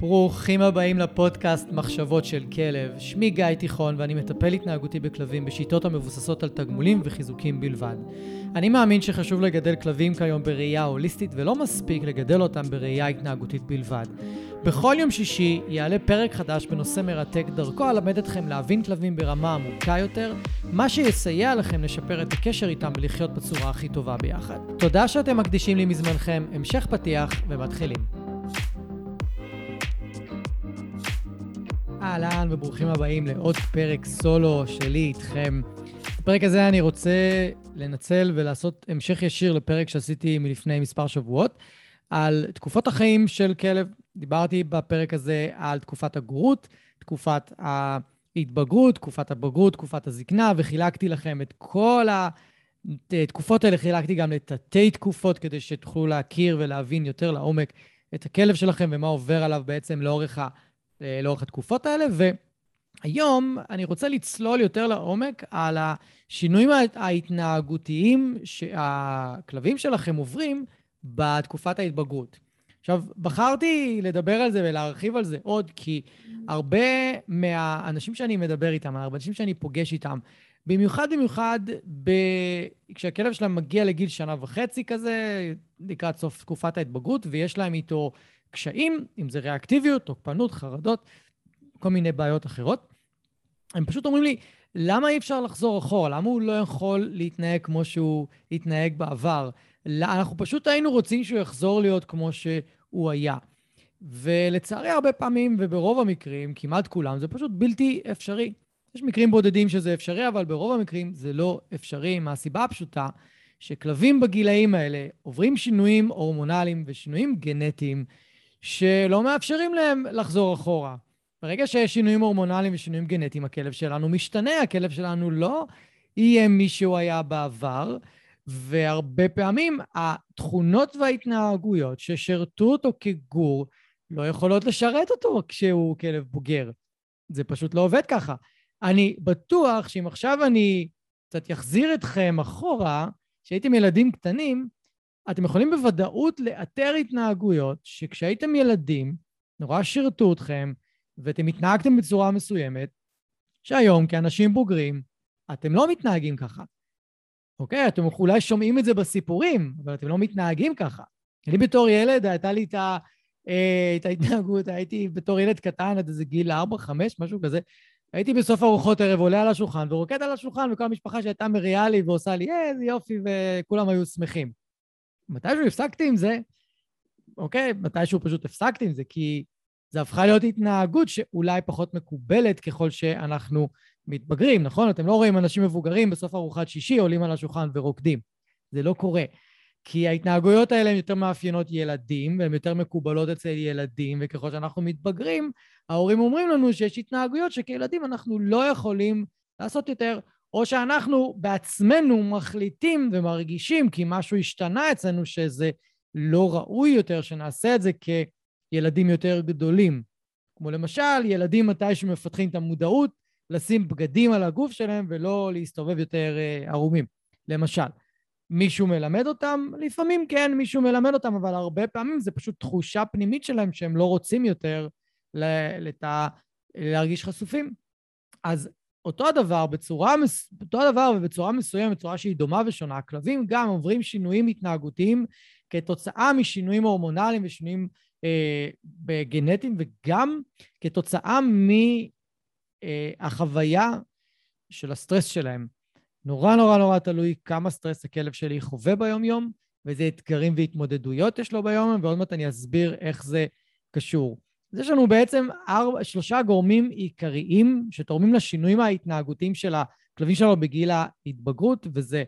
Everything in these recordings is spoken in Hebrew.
ברוכים הבאים לפודקאסט מחשבות של כלב. שמי גיא תיכון ואני מטפל התנהגותי בכלבים בשיטות המבוססות על תגמולים וחיזוקים בלבד. אני מאמין שחשוב לגדל כלבים כיום בראייה הוליסטית ולא מספיק לגדל אותם בראייה התנהגותית בלבד. בכל יום שישי יעלה פרק חדש בנושא מרתק, דרכו אלמד אתכם להבין כלבים ברמה עמוקה יותר, מה שיסייע לכם לשפר את הקשר איתם ולחיות בצורה הכי טובה ביחד. תודה שאתם מקדישים לי מזמנכם, המשך פתיח ומתחילים. אהלן וברוכים הבאים לעוד פרק סולו שלי איתכם. בפרק הזה אני רוצה לנצל ולעשות המשך ישיר לפרק שעשיתי מלפני מספר שבועות על תקופות החיים של כלב. דיברתי בפרק הזה על תקופת הגרות, תקופת ההתבגרות, תקופת הבגרות, תקופת הזקנה, וחילקתי לכם את כל התקופות האלה, חילקתי גם לתתי תקופות כדי שתוכלו להכיר ולהבין יותר לעומק את הכלב שלכם ומה עובר עליו בעצם לאורך ה... אה, לאורך התקופות האלה, והיום אני רוצה לצלול יותר לעומק על השינויים ההתנהגותיים שהכלבים שלכם עוברים בתקופת ההתבגרות. עכשיו, בחרתי לדבר על זה ולהרחיב על זה עוד, כי הרבה מהאנשים שאני מדבר איתם, הרבה אנשים שאני פוגש איתם, במיוחד במיוחד ב... כשהכלב שלהם מגיע לגיל שנה וחצי כזה, לקראת סוף תקופת ההתבגרות, ויש להם איתו קשיים, אם זה ריאקטיביות, תוקפנות, חרדות, כל מיני בעיות אחרות. הם פשוט אומרים לי, למה אי אפשר לחזור אחורה? למה הוא לא יכול להתנהג כמו שהוא התנהג בעבר? אנחנו פשוט היינו רוצים שהוא יחזור להיות כמו שהוא היה. ולצערי הרבה פעמים, וברוב המקרים, כמעט כולם, זה פשוט בלתי אפשרי. יש מקרים בודדים שזה אפשרי, אבל ברוב המקרים זה לא אפשרי, מהסיבה הפשוטה שכלבים בגילאים האלה עוברים שינויים הורמונליים ושינויים גנטיים שלא מאפשרים להם לחזור אחורה. ברגע שיש שינויים הורמונליים ושינויים גנטיים, הכלב שלנו משתנה, הכלב שלנו לא יהיה מי שהוא היה בעבר, והרבה פעמים התכונות וההתנהגויות ששירתו אותו כגור לא יכולות לשרת אותו כשהוא כלב בוגר. זה פשוט לא עובד ככה. אני בטוח שאם עכשיו אני קצת אחזיר אתכם אחורה, כשהייתם ילדים קטנים, אתם יכולים בוודאות לאתר התנהגויות שכשהייתם ילדים, נורא שירתו אתכם, ואתם התנהגתם בצורה מסוימת, שהיום כאנשים בוגרים, אתם לא מתנהגים ככה. אוקיי? אתם אולי שומעים את זה בסיפורים, אבל אתם לא מתנהגים ככה. אני בתור ילד, הייתה לי את, ה, אה, את ההתנהגות, הייתי בתור ילד קטן עד איזה גיל 4-5, משהו כזה. הייתי בסוף ארוחות ערב עולה על השולחן ורוקד על השולחן, וכל המשפחה שהייתה מריעה לי ועושה לי, אה, איזה יופי, וכולם היו שמחים. מתישהו הפסקתי עם זה, אוקיי? מתישהו פשוט הפסקתי עם זה, כי זה הפכה להיות התנהגות שאולי פחות מקובלת ככל שאנחנו מתבגרים, נכון? אתם לא רואים אנשים מבוגרים בסוף ארוחת שישי עולים על השולחן ורוקדים. זה לא קורה. כי ההתנהגויות האלה הן יותר מאפיינות ילדים, והן יותר מקובלות אצל ילדים, וככל שאנחנו מתבגרים, ההורים אומרים לנו שיש התנהגויות שכילדים אנחנו לא יכולים לעשות יותר, או שאנחנו בעצמנו מחליטים ומרגישים כי משהו השתנה אצלנו שזה לא ראוי יותר שנעשה את זה כילדים יותר גדולים. כמו למשל, ילדים מתי שמפתחים את המודעות לשים בגדים על הגוף שלהם ולא להסתובב יותר uh, ערומים, למשל. מישהו מלמד אותם? לפעמים כן, מישהו מלמד אותם, אבל הרבה פעמים זה פשוט תחושה פנימית שלהם שהם לא רוצים יותר לת... להרגיש חשופים. אז אותו הדבר בצורה, אותו הדבר ובצורה מסוימת, בצורה שהיא דומה ושונה, הכלבים גם עוברים שינויים התנהגותיים כתוצאה משינויים הורמונליים ושינויים אה, גנטיים, וגם כתוצאה מהחוויה אה, של הסטרס שלהם. נורא נורא נורא תלוי כמה סטרס הכלב שלי חווה ביום-יום, ואיזה אתגרים והתמודדויות יש לו ביום-יום, ועוד מעט אני אסביר איך זה קשור. אז יש לנו בעצם ארבע, שלושה גורמים עיקריים שתורמים לשינויים ההתנהגותיים של הכלבים שלנו בגיל ההתבגרות, וזה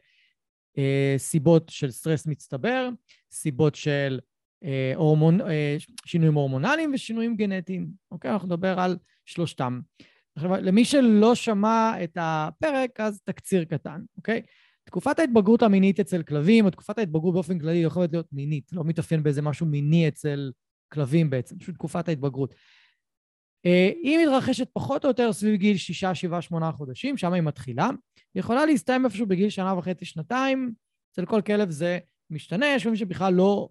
אה, סיבות של סטרס מצטבר, סיבות של אה, הורמונ... אה, שינויים הורמונליים ושינויים גנטיים. אוקיי? אנחנו נדבר על שלושתם. עכשיו, למי שלא שמע את הפרק, אז תקציר קטן, אוקיי? תקופת ההתבגרות המינית אצל כלבים, או תקופת ההתבגרות באופן כללי, יכולת להיות מינית, לא מתאפיין באיזה משהו מיני אצל כלבים בעצם, פשוט תקופת ההתבגרות. אה, היא מתרחשת פחות או יותר סביב גיל שישה, שבעה, שמונה חודשים, שם היא מתחילה. היא יכולה להסתיים איפשהו בגיל שנה וחצי, שנתיים. אצל כל כלב זה משתנה, יש כלבים שבכלל לא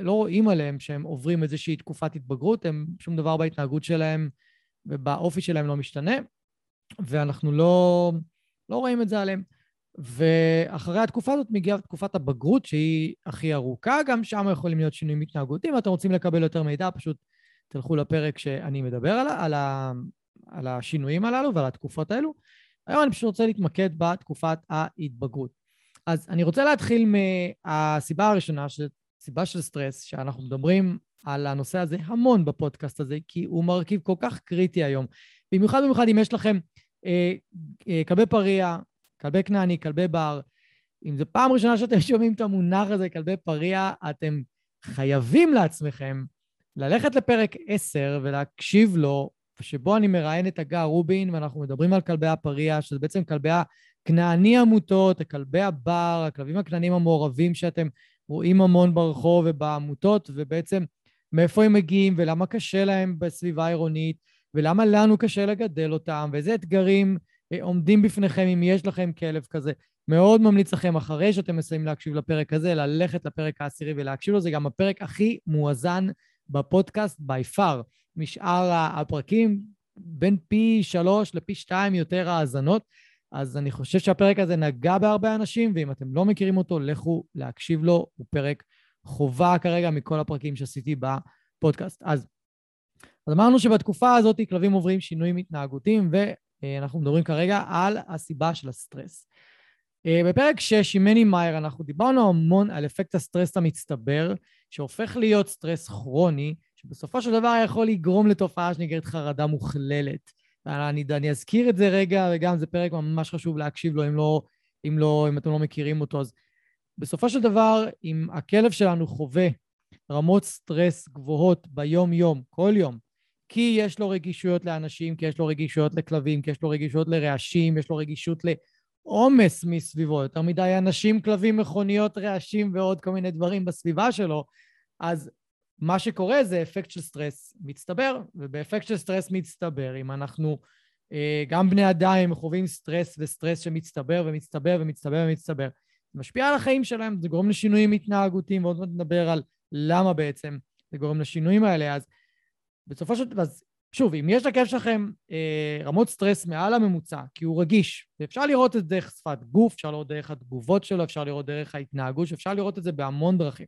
לא רואים עליהם שהם עוברים איזושהי תקופת התבגרות, הם שום דבר בהתנהגות שלהם ובאופי שלהם לא משתנה, ואנחנו לא, לא רואים את זה עליהם. ואחרי התקופה הזאת מגיעה תקופת הבגרות, שהיא הכי ארוכה, גם שם יכולים להיות שינויים התנהגותיים. אתם רוצים לקבל יותר מידע, פשוט תלכו לפרק שאני מדבר על, על, ה, על השינויים הללו ועל התקופות האלו. היום אני פשוט רוצה להתמקד בתקופת ההתבגרות. אז אני רוצה להתחיל מהסיבה הראשונה, סיבה של סטרס, שאנחנו מדברים על הנושא הזה המון בפודקאסט הזה, כי הוא מרכיב כל כך קריטי היום. במיוחד במיוחד אם יש לכם אה, אה, כלבי פריע, כלבי כנעני, כלבי בר, אם זו פעם ראשונה שאתם שומעים את המונח הזה, כלבי פריע, אתם חייבים לעצמכם ללכת לפרק 10 ולהקשיב לו, שבו אני מראיין את הגר רובין, ואנחנו מדברים על כלבי הפריע, שזה בעצם כלבי הכנעני עמותות, כלבי הבר, הכלבים הכנענים המעורבים שאתם רואים המון ברחוב ובעמותות, ובעצם מאיפה הם מגיעים ולמה קשה להם בסביבה העירונית, ולמה לנו קשה לגדל אותם, ואיזה אתגרים עומדים בפניכם אם יש לכם כלב כזה. מאוד ממליץ לכם, אחרי שאתם מסיימים להקשיב לפרק הזה, ללכת לפרק העשירי ולהקשיב לו. זה גם הפרק הכי מואזן בפודקאסט by far. משאר הפרקים, בין פי שלוש לפי שתיים יותר האזנות. אז אני חושב שהפרק הזה נגע בהרבה אנשים, ואם אתם לא מכירים אותו, לכו להקשיב לו. הוא פרק חובה כרגע מכל הפרקים שעשיתי בפודקאסט. אז, אז אמרנו שבתקופה הזאת כלבים עוברים שינויים התנהגותיים, ואנחנו מדברים כרגע על הסיבה של הסטרס. אה, בפרק 6 עם מני מאייר אנחנו דיברנו המון על אפקט הסטרס המצטבר, שהופך להיות סטרס כרוני, שבסופו של דבר יכול לגרום לתופעה שנקראת חרדה מוכללת. אני, אני אזכיר את זה רגע, וגם זה פרק ממש חשוב להקשיב לו, אם לא, אם לא, אם אתם לא מכירים אותו. אז בסופו של דבר, אם הכלב שלנו חווה רמות סטרס גבוהות ביום-יום, כל יום, כי יש לו רגישויות לאנשים, כי יש לו רגישויות לכלבים, כי יש לו רגישויות לרעשים, יש לו רגישות לעומס מסביבו, יותר מדי אנשים, כלבים, מכוניות, רעשים ועוד כל מיני דברים בסביבה שלו, אז מה שקורה זה אפקט של סטרס מצטבר, ובאפקט של סטרס מצטבר, אם אנחנו, אה, גם בני אדם חווים סטרס וסטרס שמצטבר ומצטבר ומצטבר ומצטבר, זה משפיע על החיים שלהם, זה גורם לשינויים התנהגותיים, ועוד מעט נדבר על למה בעצם זה גורם לשינויים האלה. אז בסופו של דבר, שוב, אם יש לכלב שלכם אה, רמות סטרס מעל הממוצע, כי הוא רגיש, ואפשר לראות את זה דרך שפת גוף, אפשר לראות דרך התגובות שלו, אפשר לראות דרך ההתנהגות, אפשר לראות את זה בהמון דרכים.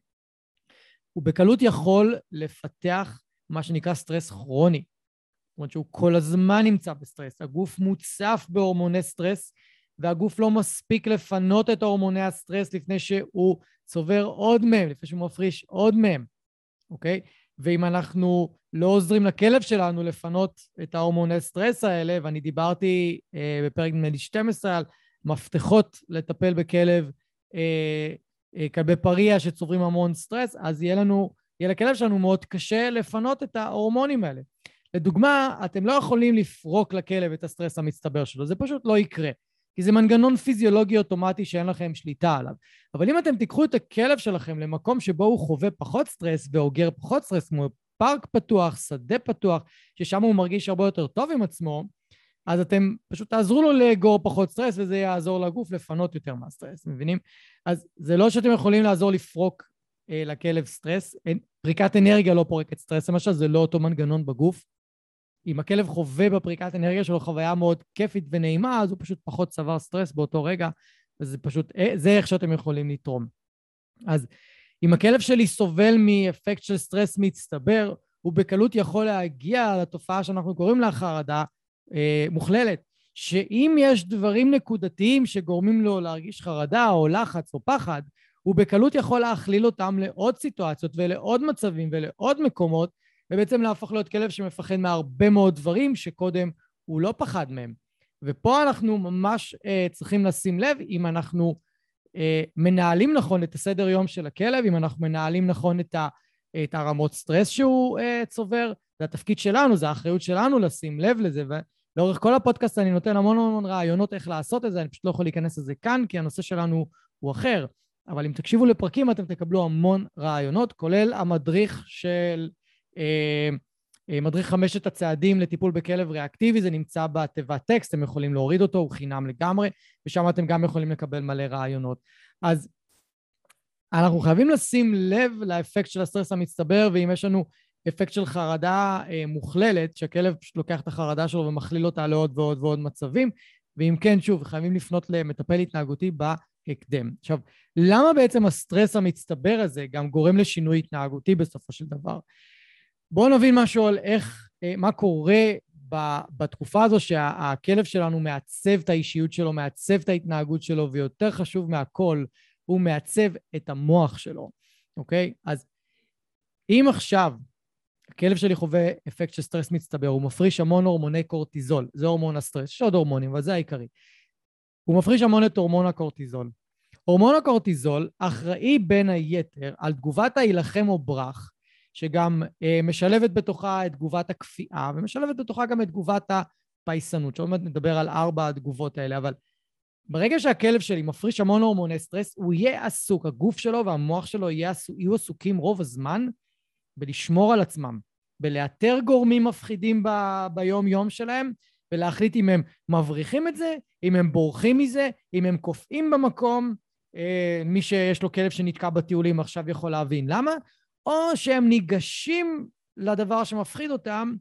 הוא בקלות יכול לפתח מה שנקרא סטרס כרוני. זאת אומרת שהוא כל הזמן נמצא בסטרס. הגוף מוצף בהורמוני סטרס, והגוף לא מספיק לפנות את הורמוני הסטרס לפני שהוא צובר עוד מהם, לפני שהוא מפריש עוד מהם, אוקיי? ואם אנחנו לא עוזרים לכלב שלנו לפנות את ההורמוני סטרס האלה, ואני דיברתי אה, בפרק נדמה לי 12 על מפתחות לטפל בכלב אה, אה, כלבי פריע שצוברים המון סטרס, אז יהיה לנו, יהיה לכלב שלנו מאוד קשה לפנות את ההורמונים האלה. לדוגמה, אתם לא יכולים לפרוק לכלב את הסטרס המצטבר שלו, זה פשוט לא יקרה. כי זה מנגנון פיזיולוגי אוטומטי שאין לכם שליטה עליו. אבל אם אתם תיקחו את הכלב שלכם למקום שבו הוא חווה פחות סטרס ואוגר פחות סטרס, כמו פארק פתוח, שדה פתוח, ששם הוא מרגיש הרבה יותר טוב עם עצמו, אז אתם פשוט תעזרו לו לאגור פחות סטרס, וזה יעזור לגוף לפנות יותר מהסטרס, מבינים? אז זה לא שאתם יכולים לעזור לפרוק אה, לכלב סטרס, פריקת אנרגיה לא פורקת סטרס, למשל, זה לא אותו מנגנון בגוף. אם הכלב חווה בפריקת אנרגיה שלו חוויה מאוד כיפית ונעימה, אז הוא פשוט פחות צבר סטרס באותו רגע, וזה פשוט, אה, זה איך שאתם יכולים לתרום. אז אם הכלב שלי סובל מאפקט של סטרס מצטבר, הוא בקלות יכול להגיע לתופעה שאנחנו קוראים לה חרדה, אה, מוכללת, שאם יש דברים נקודתיים שגורמים לו להרגיש חרדה או לחץ או פחד, הוא בקלות יכול להכליל אותם לעוד סיטואציות ולעוד מצבים ולעוד מקומות, ובעצם להפוך להיות כלב שמפחד מהרבה מאוד דברים שקודם הוא לא פחד מהם. ופה אנחנו ממש אה, צריכים לשים לב אם אנחנו אה, מנהלים נכון את הסדר יום של הכלב, אם אנחנו מנהלים נכון את, ה, את הרמות סטרס שהוא אה, צובר, זה התפקיד שלנו, זה האחריות שלנו לשים לב לזה, ולאורך כל הפודקאסט אני נותן המון המון רעיונות איך לעשות את זה, אני פשוט לא יכול להיכנס לזה כאן, כי הנושא שלנו הוא אחר. אבל אם תקשיבו לפרקים אתם תקבלו המון רעיונות, כולל המדריך של... אה, אה, מדריך חמשת הצעדים לטיפול בכלב ריאקטיבי, זה נמצא בתיבת טקסט, אתם יכולים להוריד אותו, הוא חינם לגמרי, ושם אתם גם יכולים לקבל מלא רעיונות. אז אנחנו חייבים לשים לב לאפקט של הסטרס המצטבר, ואם יש לנו אפקט של חרדה אה, מוכללת, שהכלב פשוט לוקח את החרדה שלו ומכליל אותה לעוד ועוד ועוד מצבים, ואם כן, שוב, חייבים לפנות למטפל התנהגותי בהקדם. עכשיו, למה בעצם הסטרס המצטבר הזה גם גורם לשינוי התנהגותי בסופו של דבר? בואו נבין משהו על איך, אה, מה קורה בתקופה הזו שהכלב שלנו מעצב את האישיות שלו, מעצב את ההתנהגות שלו, ויותר חשוב מהכל, הוא מעצב את המוח שלו, אוקיי? אז אם עכשיו הכלב שלי חווה אפקט של סטרס מצטבר, הוא מפריש המון הורמוני קורטיזול, זה הורמון הסטרס, יש עוד הורמונים, אבל זה העיקרי. הוא מפריש המון את הורמון הקורטיזול. הורמון הקורטיזול אחראי בין היתר על תגובת ההילחם או ברח, שגם אה, משלבת בתוכה את תגובת הכפייה, ומשלבת בתוכה גם את תגובת הפייסנות, שעוד מעט נדבר על ארבע התגובות האלה, אבל ברגע שהכלב שלי מפריש המון הורמוני סטרס, הוא יהיה עסוק, הגוף שלו והמוח שלו יהיו עסוקים רוב הזמן בלשמור על עצמם, בלאתר גורמים מפחידים ב- ביום-יום שלהם, ולהחליט אם הם מבריחים את זה, אם הם בורחים מזה, אם הם קופאים במקום. אה, מי שיש לו כלב שנתקע בטיולים עכשיו יכול להבין למה, או שהם ניגשים לדבר שמפחיד אותם,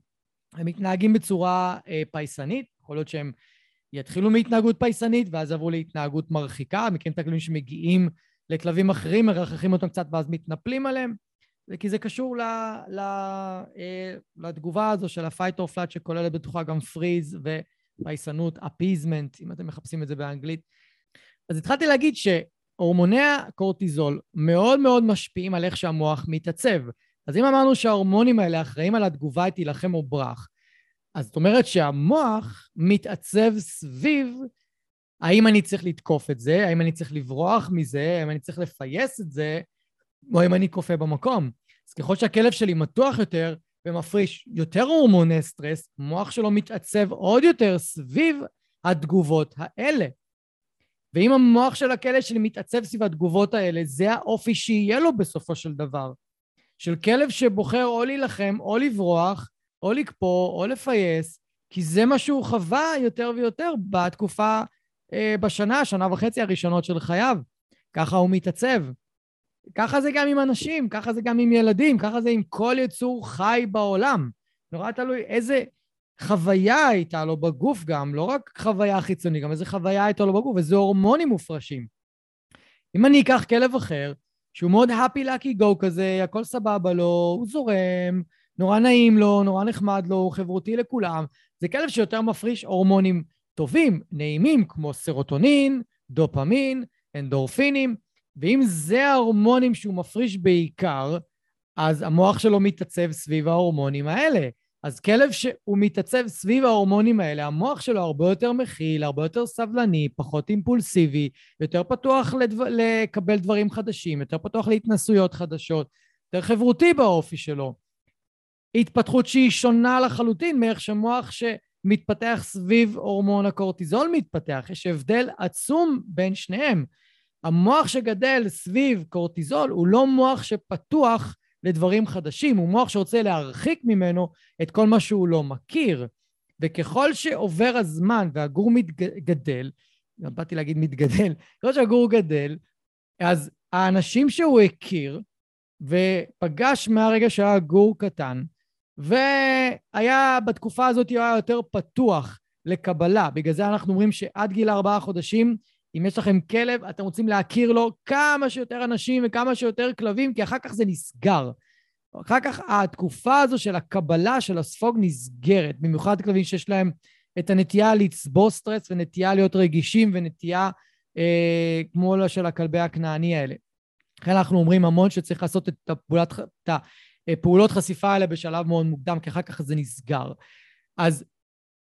הם מתנהגים בצורה אה, פייסנית, יכול להיות שהם יתחילו מהתנהגות פייסנית ואז עברו להתנהגות מרחיקה, מכירים את הכלבים שמגיעים לכלבים אחרים, מרחכים אותם קצת ואז מתנפלים עליהם. כי זה קשור ל, ל, אה, לתגובה הזו של ה-fight or flat שכוללת בתוכה גם פריז ופייסנות, אפיזמנט, אם אתם מחפשים את זה באנגלית. אז התחלתי להגיד שהורמוני הקורטיזול מאוד מאוד משפיעים על איך שהמוח מתעצב. אז אם אמרנו שההורמונים האלה אחראים על התגובה את תילחם או ברח, אז זאת אומרת שהמוח מתעצב סביב האם אני צריך לתקוף את זה, האם אני צריך לברוח מזה, האם אני צריך לפייס את זה, או אם אני קופא במקום. אז ככל שהכלב שלי מתוח יותר ומפריש יותר הורמוני סטרס, המוח שלו מתעצב עוד יותר סביב התגובות האלה. ואם המוח של הכלב שלי מתעצב סביב התגובות האלה, זה האופי שיהיה לו בסופו של דבר. של כלב שבוחר או להילחם, או לברוח, או לקפוא, או לפייס, כי זה מה שהוא חווה יותר ויותר בתקופה, אה, בשנה, שנה וחצי הראשונות של חייו. ככה הוא מתעצב. ככה זה גם עם אנשים, ככה זה גם עם ילדים, ככה זה עם כל יצור חי בעולם. נורא תלוי איזה חוויה הייתה לו בגוף גם, לא רק חוויה חיצונית, גם איזה חוויה הייתה לו בגוף, איזה הורמונים מופרשים. אם אני אקח כלב אחר, שהוא מאוד happy lucky go כזה, הכל סבבה לו, הוא זורם, נורא נעים לו, נורא נחמד לו, הוא חברותי לכולם, זה כלב שיותר מפריש הורמונים טובים, נעימים, כמו סרוטונין, דופמין, אנדורפינים, ואם זה ההורמונים שהוא מפריש בעיקר, אז המוח שלו מתעצב סביב ההורמונים האלה. אז כלב שהוא מתעצב סביב ההורמונים האלה, המוח שלו הרבה יותר מכיל, הרבה יותר סבלני, פחות אימפולסיבי, יותר פתוח לדו... לקבל דברים חדשים, יותר פתוח להתנסויות חדשות, יותר חברותי באופי שלו. התפתחות שהיא שונה לחלוטין מאיך שמוח שמתפתח סביב הורמון הקורטיזול מתפתח. יש הבדל עצום בין שניהם. המוח שגדל סביב קורטיזול הוא לא מוח שפתוח לדברים חדשים, הוא מוח שרוצה להרחיק ממנו את כל מה שהוא לא מכיר. וככל שעובר הזמן והגור מתגדל, באתי להגיד מתגדל, ככל שהגור גדל, אז האנשים שהוא הכיר ופגש מהרגע שהיה גור קטן, והיה בתקופה הזאת הוא היה יותר פתוח לקבלה. בגלל זה אנחנו אומרים שעד גיל ארבעה חודשים אם יש לכם כלב, אתם רוצים להכיר לו כמה שיותר אנשים וכמה שיותר כלבים, כי אחר כך זה נסגר. אחר כך התקופה הזו של הקבלה של הספוג נסגרת, במיוחד כלבים שיש להם את הנטייה לצבור סטרס ונטייה להיות רגישים ונטייה אה, כמו של הכלבי הכנעני האלה. לכן אנחנו אומרים המון שצריך לעשות את, הפעולת, את הפעולות חשיפה האלה בשלב מאוד מוקדם, כי אחר כך זה נסגר. אז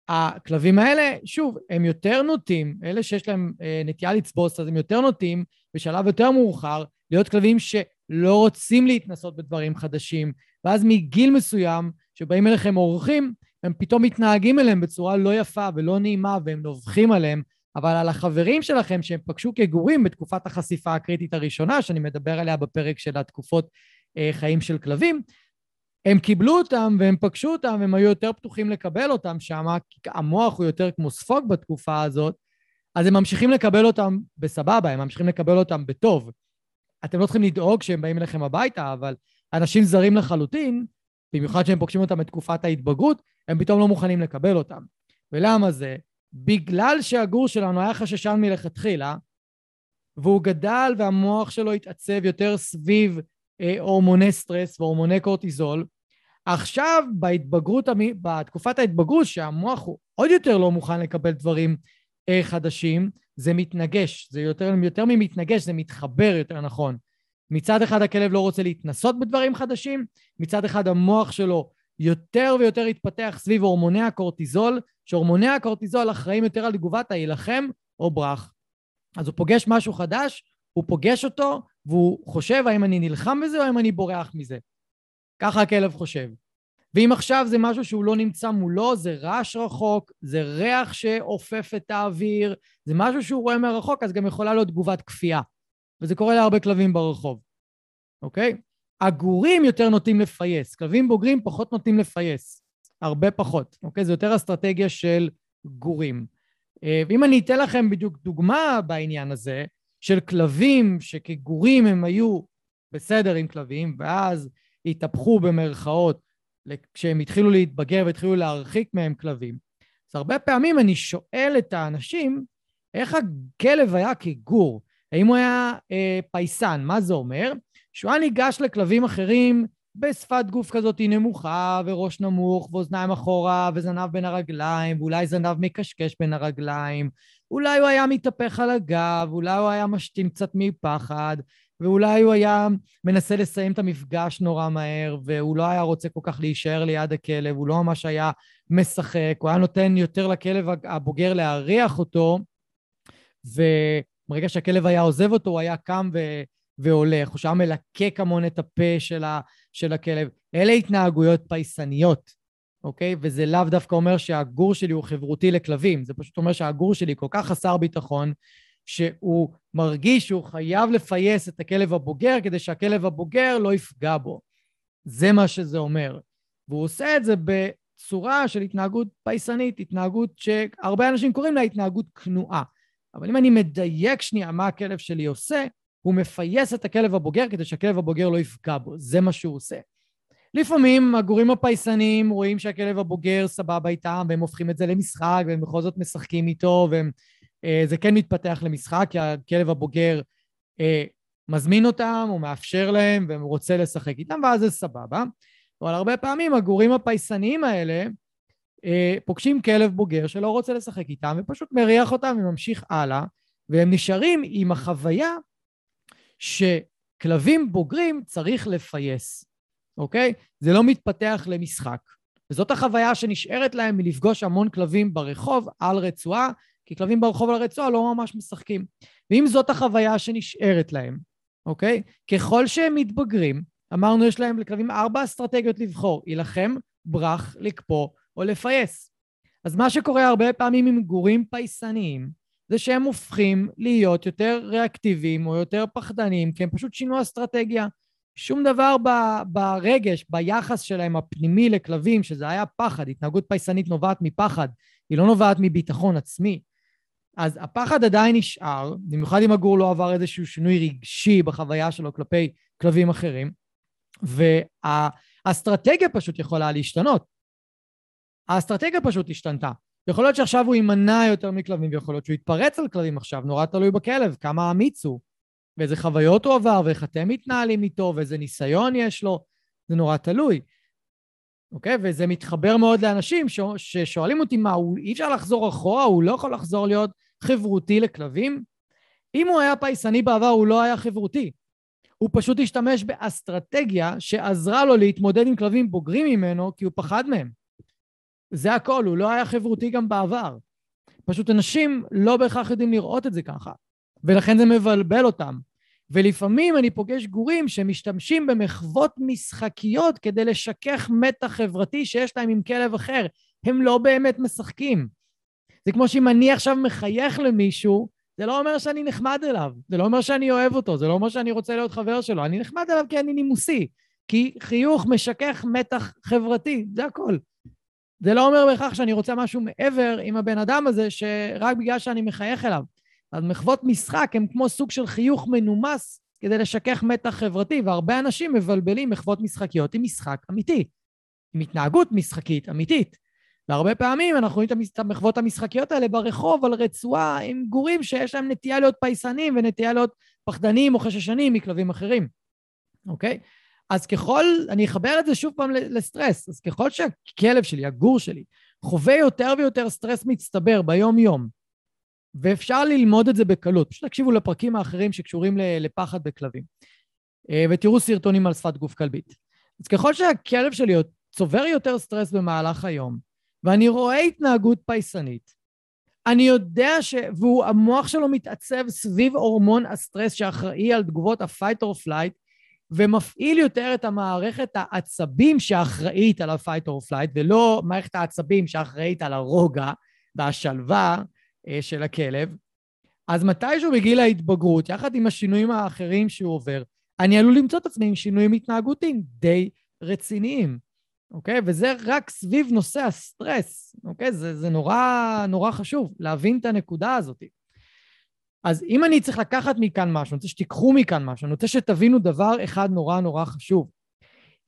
הכלבים האלה, שוב, הם יותר נוטים, אלה שיש להם אה, נטייה לצבוס, אז הם יותר נוטים בשלב יותר מאוחר להיות כלבים שלא רוצים להתנסות בדברים חדשים, ואז מגיל מסוים, שבאים אליכם אורחים, הם פתאום מתנהגים אליהם בצורה לא יפה ולא נעימה, והם נובחים עליהם, אבל על החברים שלכם שהם פגשו כגורים בתקופת החשיפה הקריטית הראשונה, שאני מדבר עליה בפרק של התקופות אה, חיים של כלבים, הם קיבלו אותם והם פגשו אותם, הם היו יותר פתוחים לקבל אותם שם, כי המוח הוא יותר כמו ספוג בתקופה הזאת, אז הם ממשיכים לקבל אותם בסבבה, הם ממשיכים לקבל אותם בטוב. אתם לא צריכים לדאוג שהם באים אליכם הביתה, אבל אנשים זרים לחלוטין, במיוחד שהם פוגשים אותם בתקופת ההתבגרות, הם פתאום לא מוכנים לקבל אותם. ולמה זה? בגלל שהגור שלנו היה חששן מלכתחילה, והוא גדל והמוח שלו התעצב יותר סביב אה, הורמוני סטרס והורמוני קורטיזול, עכשיו בהתבגרות, בתקופת ההתבגרות, שהמוח הוא עוד יותר לא מוכן לקבל דברים אה, חדשים, זה מתנגש, זה יותר, יותר ממתנגש, זה מתחבר יותר נכון. מצד אחד הכלב לא רוצה להתנסות בדברים חדשים, מצד אחד המוח שלו יותר ויותר התפתח סביב הורמוני הקורטיזול, שהורמוני הקורטיזול אחראים יותר על תגובת ההילחם או ברח. אז הוא פוגש משהו חדש, הוא פוגש אותו, והוא חושב האם אני נלחם בזה או האם אני בורח מזה. ככה הכלב חושב. ואם עכשיו זה משהו שהוא לא נמצא מולו, זה רעש רחוק, זה ריח שעופף את האוויר, זה משהו שהוא רואה מרחוק, אז גם יכולה להיות תגובת כפייה. וזה קורה להרבה כלבים ברחוב, אוקיי? הגורים יותר נוטים לפייס, כלבים בוגרים פחות נוטים לפייס, הרבה פחות, אוקיי? זה יותר אסטרטגיה של גורים. אה, ואם אני אתן לכם בדיוק דוגמה בעניין הזה, של כלבים שכגורים הם היו בסדר עם כלבים, ואז התהפכו במרכאות כשהם התחילו להתבגר והתחילו להרחיק מהם כלבים. אז הרבה פעמים אני שואל את האנשים, איך הכלב היה כגור? האם הוא היה אה, פייסן? מה זה אומר? שהוא היה ניגש לכלבים אחרים בשפת גוף כזאת נמוכה, וראש נמוך, ואוזניים אחורה, וזנב בין הרגליים, ואולי זנב מקשקש בין הרגליים, אולי הוא היה מתהפך על הגב, אולי הוא היה משתין קצת מפחד, ואולי הוא היה מנסה לסיים את המפגש נורא מהר, והוא לא היה רוצה כל כך להישאר ליד הכלב, הוא לא ממש היה משחק, הוא היה נותן יותר לכלב הבוגר להריח אותו, וברגע שהכלב היה עוזב אותו, הוא היה קם ו... והולך, או שהיה מלקק המון את הפה של, ה... של הכלב. אלה התנהגויות פייסניות, אוקיי? וזה לאו דווקא אומר שהגור שלי הוא חברותי לכלבים, זה פשוט אומר שהגור שלי כל כך חסר ביטחון, שהוא מרגיש שהוא חייב לפייס את הכלב הבוגר כדי שהכלב הבוגר לא יפגע בו. זה מה שזה אומר. והוא עושה את זה בצורה של התנהגות פייסנית, התנהגות שהרבה אנשים קוראים לה התנהגות כנועה. אבל אם אני מדייק שנייה מה הכלב שלי עושה, הוא מפייס את הכלב הבוגר כדי שהכלב הבוגר לא יפגע בו. זה מה שהוא עושה. לפעמים הגורים הפייסנים רואים שהכלב הבוגר סבבה איתם, והם הופכים את זה למשחק, והם בכל זאת משחקים איתו, והם זה כן מתפתח למשחק, כי הכלב הבוגר אה, מזמין אותם, הוא מאפשר להם, והם רוצה לשחק איתם, ואז זה סבבה. אבל הרבה פעמים הגורים הפייסניים האלה אה, פוגשים כלב בוגר שלא רוצה לשחק איתם, ופשוט מריח אותם וממשיך הלאה, והם נשארים עם החוויה שכלבים בוגרים צריך לפייס, אוקיי? זה לא מתפתח למשחק. וזאת החוויה שנשארת להם מלפגוש המון כלבים ברחוב על רצועה, כי כלבים ברחוב על הרצועה לא ממש משחקים. ואם זאת החוויה שנשארת להם, אוקיי? ככל שהם מתבגרים, אמרנו יש להם לכלבים ארבע אסטרטגיות לבחור, יילחם, ברח, לקפוא או לפייס. אז מה שקורה הרבה פעמים עם גורים פייסניים, זה שהם הופכים להיות יותר ריאקטיביים או יותר פחדניים, כי הם פשוט שינו אסטרטגיה. שום דבר ברגש, ביחס שלהם הפנימי לכלבים, שזה היה פחד, התנהגות פייסנית נובעת מפחד, היא לא נובעת מביטחון עצמי. אז הפחד עדיין נשאר, במיוחד אם הגור לא עבר איזשהו שינוי רגשי בחוויה שלו כלפי כלבים אחרים, והאסטרטגיה פשוט יכולה להשתנות. האסטרטגיה פשוט השתנתה. יכול להיות שעכשיו הוא יימנע יותר מכלבים, ויכול להיות שהוא יתפרץ על כלבים עכשיו, נורא תלוי בכלב, כמה אמיץ הוא, ואיזה חוויות הוא עבר, ואיך אתם מתנהלים איתו, ואיזה ניסיון יש לו, זה נורא תלוי. אוקיי? וזה מתחבר מאוד לאנשים ש... ששואלים אותי, מה, הוא... אי אפשר לחזור אחורה? הוא לא יכול לחזור להיות חברותי לכלבים? אם הוא היה פייסני בעבר, הוא לא היה חברותי. הוא פשוט השתמש באסטרטגיה שעזרה לו להתמודד עם כלבים בוגרים ממנו, כי הוא פחד מהם. זה הכל, הוא לא היה חברותי גם בעבר. פשוט אנשים לא בהכרח יודעים לראות את זה ככה, ולכן זה מבלבל אותם. ולפעמים אני פוגש גורים שמשתמשים במחוות משחקיות כדי לשכך מתח חברתי שיש להם עם כלב אחר. הם לא באמת משחקים. זה כמו שאם אני עכשיו מחייך למישהו, זה לא אומר שאני נחמד אליו, זה לא אומר שאני אוהב אותו, זה לא אומר שאני רוצה להיות חבר שלו. אני נחמד אליו כי אני נימוסי, כי חיוך משכך מתח חברתי, זה הכל. זה לא אומר בהכרח שאני רוצה משהו מעבר עם הבן אדם הזה, שרק בגלל שאני מחייך אליו. אז מחוות משחק הם כמו סוג של חיוך מנומס כדי לשכך מתח חברתי, והרבה אנשים מבלבלים מחוות משחקיות עם משחק אמיתי, עם התנהגות משחקית אמיתית. והרבה פעמים אנחנו רואים את המחוות המשחקיות האלה ברחוב על רצועה עם גורים שיש להם נטייה להיות פייסנים ונטייה להיות פחדנים או חששנים מכלבים אחרים, אוקיי? אז ככל, אני אחבר את זה שוב פעם לסטרס, אז ככל שהכלב שלי, הגור שלי, חווה יותר ויותר סטרס מצטבר ביום-יום, ואפשר ללמוד את זה בקלות, פשוט תקשיבו לפרקים האחרים שקשורים לפחד בכלבים, אה, ותראו סרטונים על שפת גוף כלבית. אז ככל שהכלב שלי צובר יותר סטרס במהלך היום, ואני רואה התנהגות פייסנית, אני יודע ש... והמוח שלו מתעצב סביב הורמון הסטרס שאחראי על תגובות ה-fight or flight, ומפעיל יותר את המערכת העצבים שאחראית על ה-fight or flight, ולא מערכת העצבים שאחראית על הרוגע והשלווה אה, של הכלב. אז מתישהו בגיל ההתבגרות, יחד עם השינויים האחרים שהוא עובר, אני עלול למצוא את עצמי עם שינויים התנהגותיים די רציניים. אוקיי? וזה רק סביב נושא הסטרס, אוקיי? זה, זה נורא, נורא חשוב להבין את הנקודה הזאת. אז אם אני צריך לקחת מכאן משהו, אני רוצה שתיקחו מכאן משהו, אני רוצה שתבינו דבר אחד נורא נורא חשוב.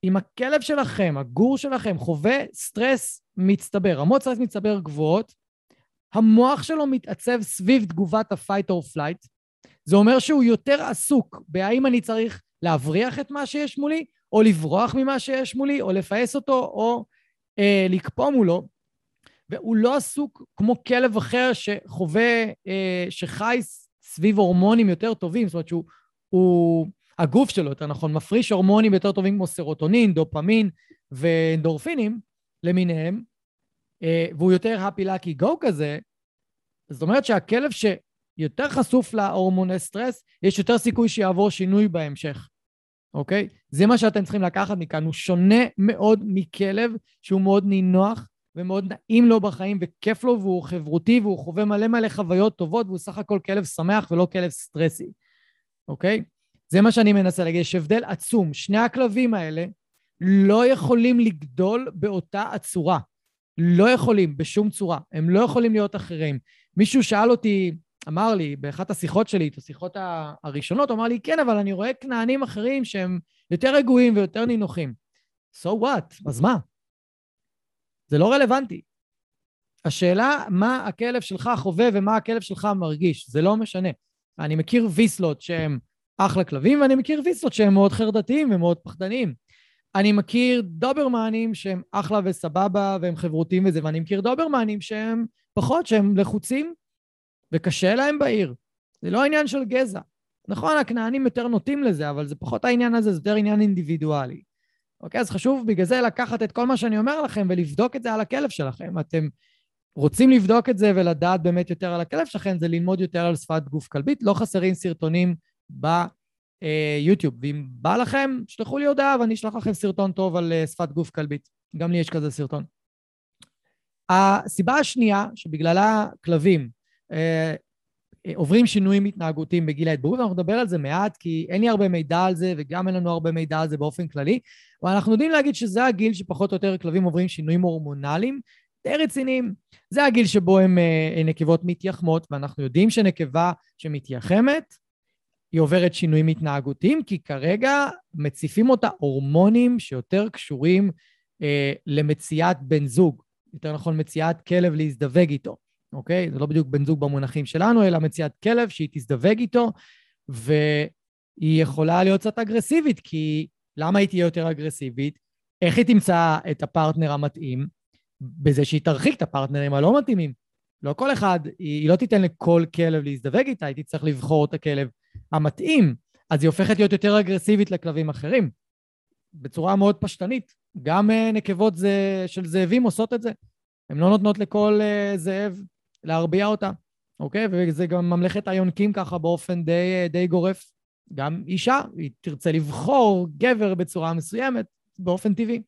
אם הכלב שלכם, הגור שלכם, חווה סטרס מצטבר, רמות סטרס מצטבר גבוהות, המוח שלו מתעצב סביב תגובת ה-fight or flight. זה אומר שהוא יותר עסוק בהאם אני צריך להבריח את מה שיש מולי, או לברוח ממה שיש מולי, או לפעס אותו, או אה, לקפוא מולו. והוא לא עסוק כמו כלב אחר שחווה, אה, שחי סביב הורמונים יותר טובים, זאת אומרת שהוא, הוא, הגוף שלו, יותר נכון, מפריש הורמונים יותר טובים כמו סרוטונין, דופמין ואנדורפינים למיניהם, אה, והוא יותר happy lucky go כזה, זאת אומרת שהכלב שיותר חשוף להורמוני סטרס, יש יותר סיכוי שיעבור שינוי בהמשך. אוקיי? זה מה שאתם צריכים לקחת מכאן. הוא שונה מאוד מכלב שהוא מאוד נינוח ומאוד נעים לו בחיים וכיף לו והוא חברותי והוא חווה מלא מלא חוויות טובות והוא סך הכל כלב שמח ולא כלב סטרסי, אוקיי? זה מה שאני מנסה להגיד, יש הבדל עצום. שני הכלבים האלה לא יכולים לגדול באותה הצורה. לא יכולים בשום צורה. הם לא יכולים להיות אחרים. מישהו שאל אותי, אמר לי באחת השיחות שלי, את השיחות הראשונות, אמר לי, כן, אבל אני רואה כנענים אחרים שהם יותר רגועים ויותר נינוחים. So what? אז מה? זה לא רלוונטי. השאלה מה הכלב שלך חווה ומה הכלב שלך מרגיש, זה לא משנה. אני מכיר ויסלות שהם אחלה כלבים, ואני מכיר ויסלות שהם מאוד חרדתיים ומאוד פחדניים. אני מכיר דוברמנים שהם אחלה וסבבה והם חברותיים וזה, ואני מכיר דוברמנים שהם פחות, שהם לחוצים וקשה להם בעיר. זה לא עניין של גזע. נכון, הכנענים יותר נוטים לזה, אבל זה פחות העניין הזה, זה יותר עניין אינדיבידואלי. אוקיי? אז חשוב בגלל זה לקחת את כל מה שאני אומר לכם ולבדוק את זה על הכלב שלכם. אתם רוצים לבדוק את זה ולדעת באמת יותר על הכלב שלכם, זה ללמוד יותר על שפת גוף כלבית. לא חסרים סרטונים ביוטיוב. ואם בא לכם, שלחו לי הודעה ואני אשלח לכם סרטון טוב על אה, שפת גוף כלבית. גם לי יש כזה סרטון. הסיבה השנייה שבגללה כלבים אה, אה, עוברים שינויים התנהגותיים בגיל ההתבגרות, ואנחנו נדבר על זה מעט, כי אין לי הרבה מידע על זה, וגם אין לנו הרבה מידע על זה באופן כללי, אבל אנחנו יודעים להגיד שזה הגיל שפחות או יותר כלבים עוברים שינויים הורמונליים די רציניים. זה הגיל שבו הם אה, נקבות מתייחמות, ואנחנו יודעים שנקבה שמתייחמת, היא עוברת שינויים התנהגותיים, כי כרגע מציפים אותה הורמונים שיותר קשורים אה, למציאת בן זוג, יותר נכון מציאת כלב להזדווג איתו. אוקיי? זה לא בדיוק בן זוג במונחים שלנו, אלא מציאת כלב שהיא תזדווג איתו, והיא יכולה להיות קצת אגרסיבית, כי למה היא תהיה יותר אגרסיבית? איך היא תמצא את הפרטנר המתאים? בזה שהיא תרחיק את הפרטנרים הלא מתאימים. לא כל אחד, היא, היא לא תיתן לכל כלב להזדווג איתה, היא תצטרך לבחור את הכלב המתאים, אז היא הופכת להיות יותר אגרסיבית לכלבים אחרים, בצורה מאוד פשטנית. גם uh, נקבות זה, של זאבים עושות את זה. הן לא נותנות לכל uh, זאב להרביע אותה, אוקיי? וזה גם ממלכת היונקים ככה באופן די, די גורף. גם אישה, היא תרצה לבחור גבר בצורה מסוימת, באופן טבעי.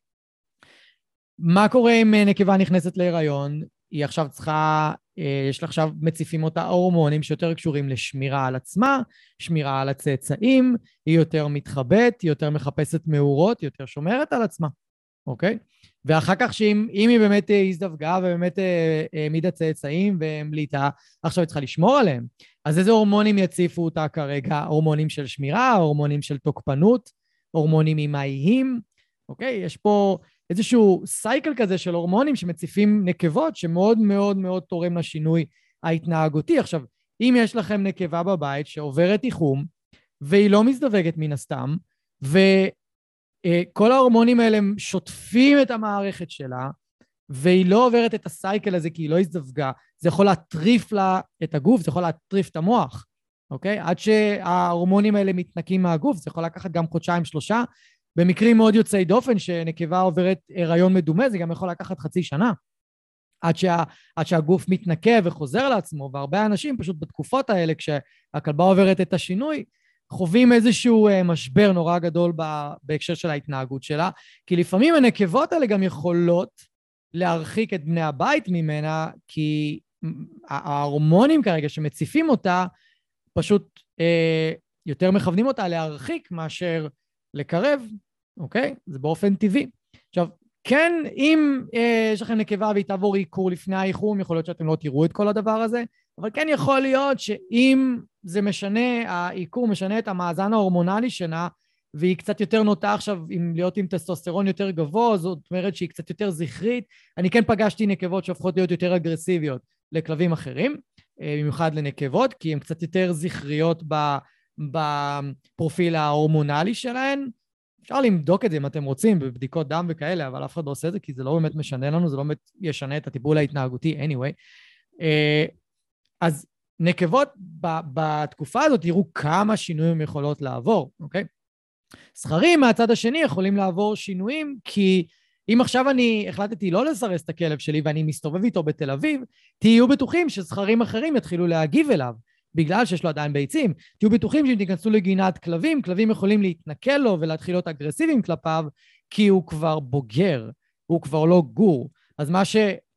מה קורה אם אה, נקבה נכנסת להיריון? היא עכשיו צריכה, אה, יש לה עכשיו, מציפים אותה הורמונים שיותר קשורים לשמירה על עצמה, שמירה על הצאצאים, היא יותר מתחבאת, היא יותר מחפשת מאורות, היא יותר שומרת על עצמה, אוקיי? ואחר כך שאם היא באמת אה, הזדווגה ובאמת אה, העמידה צאצאים והמליטה, עכשיו היא צריכה לשמור עליהם. אז איזה הורמונים יציפו אותה כרגע? הורמונים של שמירה, הורמונים של תוקפנות, הורמונים אימהיים, אוקיי? יש פה איזשהו סייקל כזה של הורמונים שמציפים נקבות, שמאוד מאוד מאוד תורם לשינוי ההתנהגותי. עכשיו, אם יש לכם נקבה בבית שעוברת איחום, והיא לא מזדווגת מן הסתם, וכל ההורמונים האלה שוטפים את המערכת שלה, והיא לא עוברת את הסייקל הזה כי היא לא הזדווגה, זה יכול להטריף לה את הגוף, זה יכול להטריף את המוח, אוקיי? עד שההורמונים האלה מתנקים מהגוף, זה יכול לקחת גם חודשיים-שלושה. במקרים מאוד יוצאי דופן, שנקבה עוברת הריון מדומה, זה גם יכול לקחת חצי שנה. עד, שה, עד שהגוף מתנקה וחוזר לעצמו, והרבה אנשים פשוט בתקופות האלה, כשהכלבה עוברת את השינוי, חווים איזשהו אה, משבר נורא גדול בהקשר של ההתנהגות שלה, כי לפעמים הנקבות האלה גם יכולות להרחיק את בני הבית ממנה, כי ההורמונים כרגע שמציפים אותה, פשוט אה, יותר מכוונים אותה להרחיק מאשר לקרב, אוקיי? זה באופן טבעי. עכשיו, כן, אם אה, יש לכם נקבה והיא תעבור עיקור לפני האיחום, יכול להיות שאתם לא תראו את כל הדבר הזה, אבל כן יכול להיות שאם זה משנה, העיקור משנה את המאזן ההורמונלי שלה, והיא קצת יותר נוטה עכשיו עם להיות עם טסטוסטרון יותר גבוה, זאת אומרת שהיא קצת יותר זכרית. אני כן פגשתי נקבות שהופכות להיות יותר אגרסיביות לכלבים אחרים, אה, במיוחד לנקבות, כי הן קצת יותר זכריות בפרופיל ההורמונלי שלהן. אפשר לבדוק את זה אם אתם רוצים, בבדיקות דם וכאלה, אבל אף אחד לא עושה את זה, כי זה לא באמת משנה לנו, זה לא באמת ישנה את הטיפול ההתנהגותי anyway. אז נקבות בתקופה הזאת, תראו כמה שינויים יכולות לעבור, אוקיי? זכרים מהצד השני יכולים לעבור שינויים, כי אם עכשיו אני החלטתי לא לסרס את הכלב שלי ואני מסתובב איתו בתל אביב, תהיו בטוחים שזכרים אחרים יתחילו להגיב אליו. בגלל שיש לו עדיין ביצים, תהיו בטוחים שאם תיכנסו לגינת כלבים, כלבים יכולים להתנכל לו ולהתחיל להיות אגרסיביים כלפיו, כי הוא כבר בוגר, הוא כבר לא גור. אז מה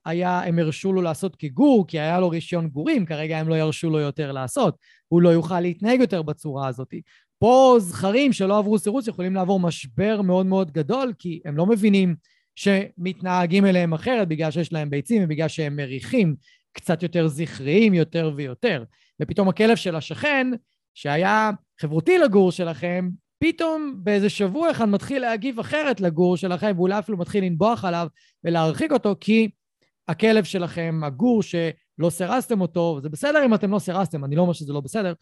שהיה, הם הרשו לו לעשות כגור, כי היה לו רישיון גורים, כרגע הם לא ירשו לו יותר לעשות. הוא לא יוכל להתנהג יותר בצורה הזאת. פה זכרים שלא עברו סירוס יכולים לעבור משבר מאוד מאוד גדול, כי הם לא מבינים שמתנהגים אליהם אחרת בגלל שיש להם ביצים ובגלל שהם מריחים קצת יותר זכריים יותר ויותר. ופתאום הכלב של השכן, שהיה חברותי לגור שלכם, פתאום באיזה שבוע אחד מתחיל להגיב אחרת לגור שלכם, ואולי אפילו מתחיל לנבוח עליו ולהרחיק אותו, כי הכלב שלכם, הגור שלא סירסתם אותו, וזה בסדר אם אתם לא סירסתם, אני לא אומר שזה לא בסדר,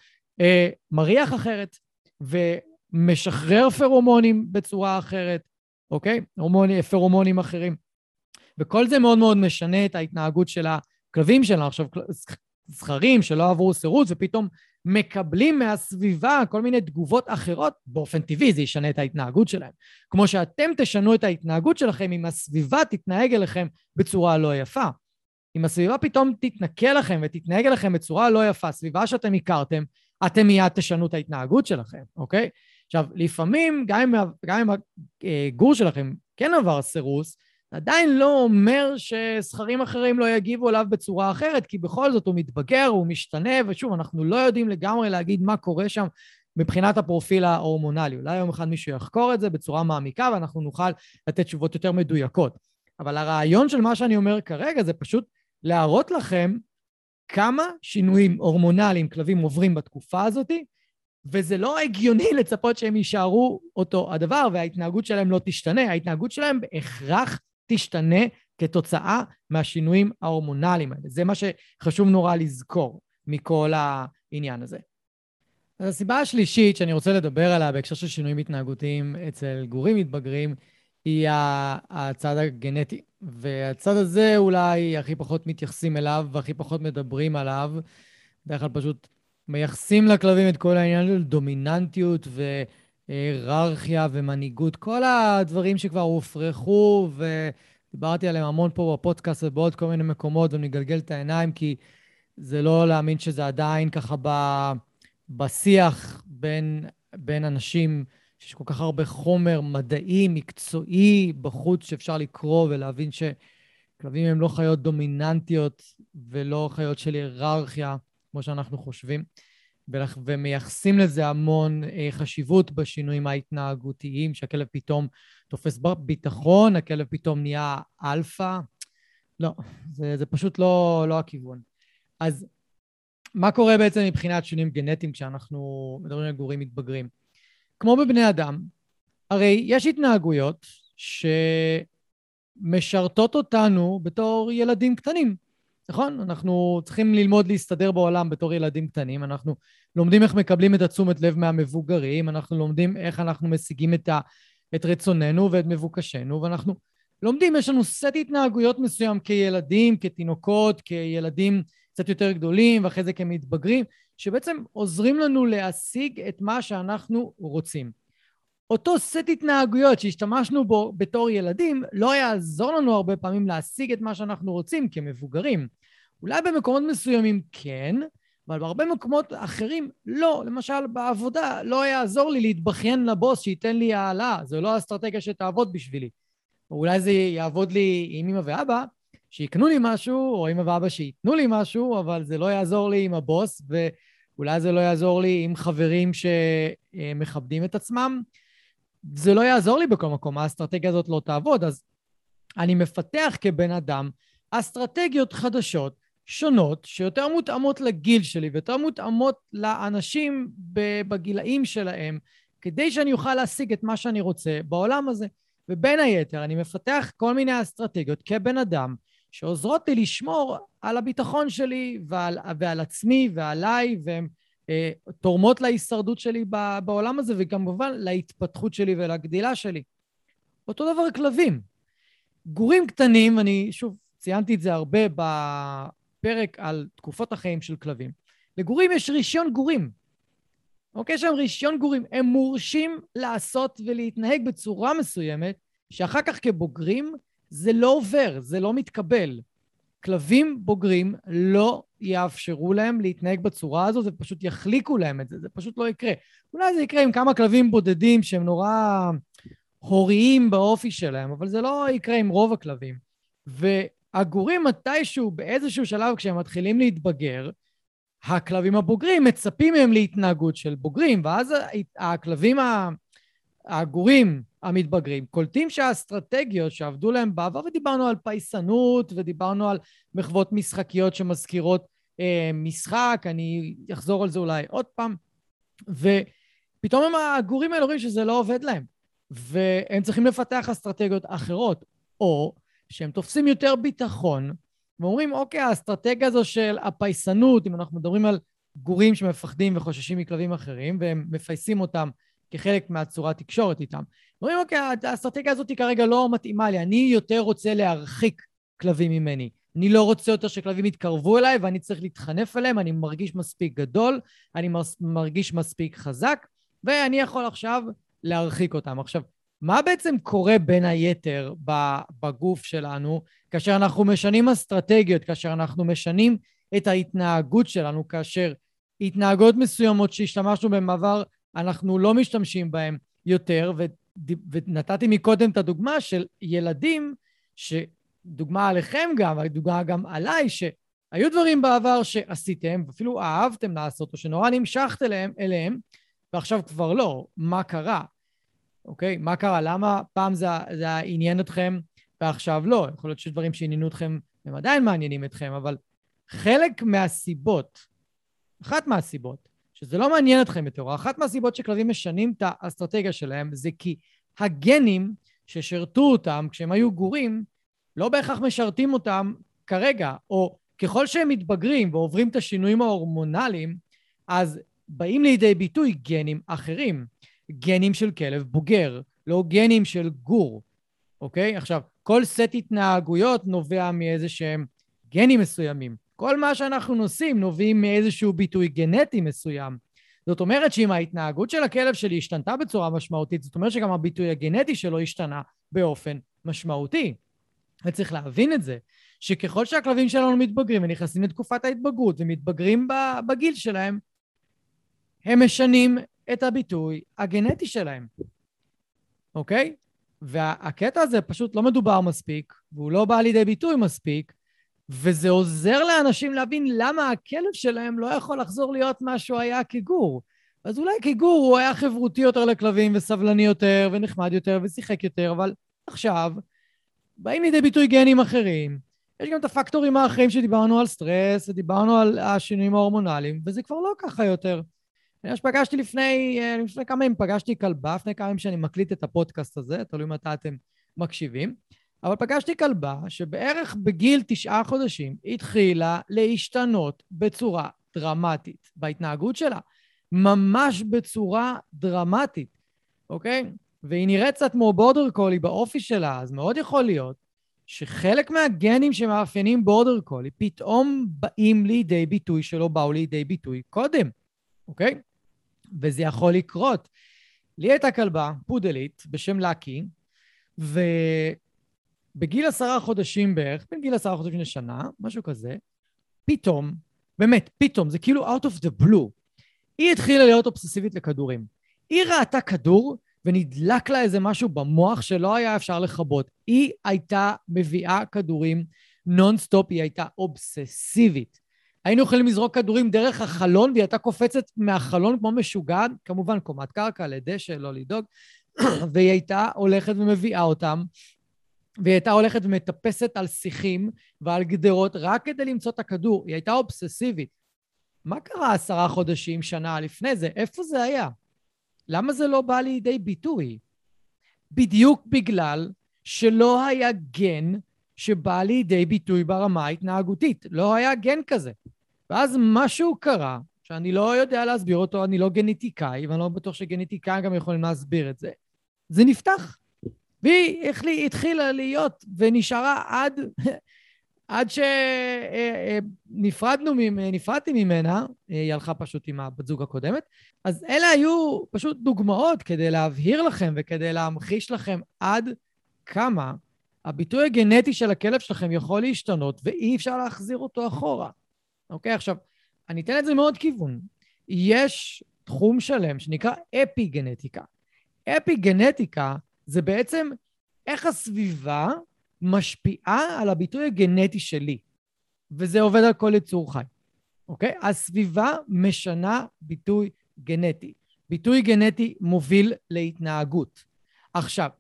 אה, מריח אחרת, ומשחרר פרומונים בצורה אחרת, אוקיי? הורמונים, פרומונים אחרים. וכל זה מאוד מאוד משנה את ההתנהגות של הכלבים שלנו. עכשיו, זכרים שלא עברו סירוס ופתאום מקבלים מהסביבה כל מיני תגובות אחרות, באופן טבעי זה ישנה את ההתנהגות שלהם. כמו שאתם תשנו את ההתנהגות שלכם אם הסביבה תתנהג אליכם בצורה לא יפה. אם הסביבה פתאום תתנקה לכם ותתנהג אליכם בצורה לא יפה, סביבה שאתם הכרתם, אתם מיד תשנו את ההתנהגות שלכם, אוקיי? עכשיו, לפעמים, גם אם, הגור שלכם כן עבר סירוס, עדיין לא אומר שזכרים אחרים לא יגיבו אליו בצורה אחרת, כי בכל זאת הוא מתבגר, הוא משתנה, ושוב, אנחנו לא יודעים לגמרי להגיד מה קורה שם מבחינת הפרופיל ההורמונלי. אולי יום אחד מישהו יחקור את זה בצורה מעמיקה ואנחנו נוכל לתת תשובות יותר מדויקות. אבל הרעיון של מה שאני אומר כרגע זה פשוט להראות לכם כמה שינויים הורמונליים כלבים עוברים בתקופה הזאת, וזה לא הגיוני לצפות שהם יישארו אותו הדבר וההתנהגות שלהם לא תשתנה. ההתנהגות שלהם בהכרח תשתנה כתוצאה מהשינויים ההורמונליים האלה. זה מה שחשוב נורא לזכור מכל העניין הזה. אז הסיבה השלישית שאני רוצה לדבר עליה בהקשר של שינויים התנהגותיים אצל גורים מתבגרים, היא הצד הגנטי. והצד הזה אולי הכי פחות מתייחסים אליו והכי פחות מדברים עליו. בדרך כלל פשוט מייחסים לכלבים את כל העניין של דומיננטיות והיררכיה ומנהיגות, כל הדברים שכבר הופרכו ודיברתי עליהם המון פה בפודקאסט ובעוד כל מיני מקומות ומגלגל את העיניים, כי זה לא להאמין שזה עדיין ככה ב... בשיח בין, בין אנשים. שיש כל כך הרבה חומר מדעי, מקצועי, בחוץ שאפשר לקרוא ולהבין שכלבים הם לא חיות דומיננטיות ולא חיות של היררכיה, כמו שאנחנו חושבים, ומייחסים לזה המון אה, חשיבות בשינויים ההתנהגותיים, שהכלב פתאום תופס ביטחון, הכלב פתאום נהיה אלפא. לא, זה, זה פשוט לא, לא הכיוון. אז מה קורה בעצם מבחינת שינויים גנטיים כשאנחנו מדברים על גורים מתבגרים? כמו בבני אדם, הרי יש התנהגויות שמשרתות אותנו בתור ילדים קטנים, נכון? אנחנו צריכים ללמוד להסתדר בעולם בתור ילדים קטנים, אנחנו לומדים איך מקבלים את התשומת לב מהמבוגרים, אנחנו לומדים איך אנחנו משיגים את, ה, את רצוננו ואת מבוקשנו, ואנחנו לומדים, יש לנו סט התנהגויות מסוים כילדים, כתינוקות, כילדים קצת יותר גדולים, ואחרי זה כמתבגרים, שבעצם עוזרים לנו להשיג את מה שאנחנו רוצים. אותו סט התנהגויות שהשתמשנו בו בתור ילדים, לא יעזור לנו הרבה פעמים להשיג את מה שאנחנו רוצים כמבוגרים. אולי במקומות מסוימים כן, אבל בהרבה מקומות אחרים לא. למשל, בעבודה לא יעזור לי להתבכיין לבוס שייתן לי העלאה, זו לא האסטרטגיה שתעבוד בשבילי. או אולי זה יעבוד לי עם אמא ואבא, שיקנו לי משהו, או אמא ואבא שייתנו לי משהו, אבל זה לא יעזור לי עם הבוס, ואולי זה לא יעזור לי עם חברים שמכבדים את עצמם. זה לא יעזור לי בכל מקום, האסטרטגיה הזאת לא תעבוד. אז אני מפתח כבן אדם אסטרטגיות חדשות, שונות, שיותר מותאמות לגיל שלי ויותר מותאמות לאנשים בגילאים שלהם, כדי שאני אוכל להשיג את מה שאני רוצה בעולם הזה. ובין היתר, אני מפתח כל מיני אסטרטגיות כבן אדם, שעוזרות לי לשמור על הביטחון שלי ועל, ועל עצמי ועליי, והן תורמות להישרדות שלי בעולם הזה, וכמובן להתפתחות שלי ולגדילה שלי. אותו דבר כלבים. גורים קטנים, אני שוב ציינתי את זה הרבה בפרק על תקופות החיים של כלבים. לגורים יש רישיון גורים. אוקיי? יש להם רישיון גורים. הם מורשים לעשות ולהתנהג בצורה מסוימת, שאחר כך כבוגרים זה לא עובר, זה לא מתקבל. כלבים בוגרים לא יאפשרו להם להתנהג בצורה הזו, ופשוט יחליקו להם את זה, זה פשוט לא יקרה. אולי זה יקרה עם כמה כלבים בודדים שהם נורא הוריים באופי שלהם, אבל זה לא יקרה עם רוב הכלבים. והגורים מתישהו, באיזשהו שלב, כשהם מתחילים להתבגר, הכלבים הבוגרים מצפים מהם להתנהגות של בוגרים, ואז הכלבים הגורים המתבגרים קולטים שהאסטרטגיות שעבדו להם בעבר, ודיברנו על פייסנות, ודיברנו על מחוות משחקיות שמזכירות אה, משחק, אני אחזור על זה אולי עוד פעם, ופתאום הם הגורים האלה רואים שזה לא עובד להם, והם צריכים לפתח אסטרטגיות אחרות, או שהם תופסים יותר ביטחון, ואומרים, אוקיי, האסטרטגיה הזו של הפייסנות, אם אנחנו מדברים על גורים שמפחדים וחוששים מכלבים אחרים, והם מפייסים אותם כחלק מהצורת תקשורת איתם. אומרים, אוקיי, האסטרטגיה הזאת כרגע לא מתאימה לי, אני יותר רוצה להרחיק כלבים ממני. אני לא רוצה יותר שכלבים יתקרבו אליי ואני צריך להתחנף אליהם, אני מרגיש מספיק גדול, אני מרגיש מספיק חזק, ואני יכול עכשיו להרחיק אותם. עכשיו, מה בעצם קורה בין היתר בגוף שלנו כאשר אנחנו משנים אסטרטגיות, כאשר אנחנו משנים את ההתנהגות שלנו, כאשר התנהגות מסוימות שהשתמשנו בהן בעבר, אנחנו לא משתמשים בהן יותר. ונתתי מקודם את הדוגמה של ילדים, שדוגמה עליכם גם, דוגמה גם עליי, שהיו דברים בעבר שעשיתם, ואפילו אהבתם לעשות, או שנורא נמשכת אליהם, אליהם, ועכשיו כבר לא. מה קרה? אוקיי? מה קרה? למה פעם זה, זה עניין אתכם ועכשיו לא? יכול להיות שיש דברים שעניינו אתכם והם עדיין מעניינים אתכם, אבל חלק מהסיבות, אחת מהסיבות, שזה לא מעניין אתכם יותר, אחת מהסיבות שכלבים משנים את האסטרטגיה שלהם זה כי הגנים ששירתו אותם כשהם היו גורים, לא בהכרח משרתים אותם כרגע, או ככל שהם מתבגרים ועוברים את השינויים ההורמונליים, אז באים לידי ביטוי גנים אחרים. גנים של כלב בוגר, לא גנים של גור, אוקיי? עכשיו, כל סט התנהגויות נובע מאיזה שהם גנים מסוימים. כל מה שאנחנו נושאים נובעים מאיזשהו ביטוי גנטי מסוים. זאת אומרת שאם ההתנהגות של הכלב שלי השתנתה בצורה משמעותית, זאת אומרת שגם הביטוי הגנטי שלו השתנה באופן משמעותי. וצריך להבין את זה, שככל שהכלבים שלנו מתבגרים ונכנסים לתקופת ההתבגרות ומתבגרים בגיל שלהם, הם משנים את הביטוי הגנטי שלהם, אוקיי? והקטע הזה פשוט לא מדובר מספיק, והוא לא בא לידי ביטוי מספיק, וזה עוזר לאנשים להבין למה הכלב שלהם לא יכול לחזור להיות מה שהוא היה כגור. אז אולי כגור הוא היה חברותי יותר לכלבים וסבלני יותר ונחמד יותר ושיחק יותר, אבל עכשיו באים לידי ביטוי גנים אחרים, יש גם את הפקטורים האחרים שדיברנו על סטרס, ודיברנו על השינויים ההורמונליים, וזה כבר לא ככה יותר. אני פגשתי לפני, אה, לפני כמה ימים, פגשתי כלבה, לפני כמה ימים שאני מקליט את הפודקאסט הזה, תלוי מתי אתם מקשיבים, אבל פגשתי כלבה שבערך בגיל תשעה חודשים התחילה להשתנות בצורה דרמטית בהתנהגות שלה. ממש בצורה דרמטית, אוקיי? והיא נראית קצת כמו בורדר קולי באופי שלה, אז מאוד יכול להיות שחלק מהגנים שמאפיינים בורדר קולי פתאום באים לידי ביטוי שלא באו לידי ביטוי קודם, אוקיי? וזה יכול לקרות. לי הייתה כלבה, פודלית, בשם לקי, ובגיל עשרה חודשים בערך, בין גיל עשרה חודשים לשנה, משהו כזה, פתאום, באמת, פתאום, זה כאילו out of the blue, היא התחילה להיות אובססיבית לכדורים. היא ראתה כדור ונדלק לה איזה משהו במוח שלא היה אפשר לכבות. היא הייתה מביאה כדורים נונסטופ, היא הייתה אובססיבית. היינו יכולים לזרוק כדורים דרך החלון, והיא הייתה קופצת מהחלון כמו משוגעת, כמובן קומת קרקע, לדשא, לא לדאוג, והיא הייתה הולכת ומביאה אותם, והיא הייתה הולכת ומטפסת על שיחים ועל גדרות רק כדי למצוא את הכדור. היא הייתה אובססיבית. מה קרה עשרה חודשים, שנה לפני זה? איפה זה היה? למה זה לא בא לידי ביטוי? בדיוק בגלל שלא היה גן שבא לידי ביטוי ברמה ההתנהגותית. לא היה גן כזה. ואז משהו קרה, שאני לא יודע להסביר אותו, אני לא גנטיקאי, ואני לא בטוח שגנטיקאים גם יכולים להסביר את זה. זה נפתח. והיא התחילה להיות ונשארה עד עד שנפרדנו, נפרדתי ממנה, היא הלכה פשוט עם הבת זוג הקודמת. אז אלה היו פשוט דוגמאות כדי להבהיר לכם וכדי להמחיש לכם עד כמה הביטוי הגנטי של הכלב שלכם יכול להשתנות ואי אפשר להחזיר אותו אחורה. אוקיי? עכשיו, אני אתן את זה מעוד כיוון. יש תחום שלם שנקרא אפי גנטיקה. אפי גנטיקה זה בעצם איך הסביבה משפיעה על הביטוי הגנטי שלי, וזה עובד על כל יצור חי, אוקיי? הסביבה משנה ביטוי גנטי. ביטוי גנטי מוביל להתנהגות. עכשיו,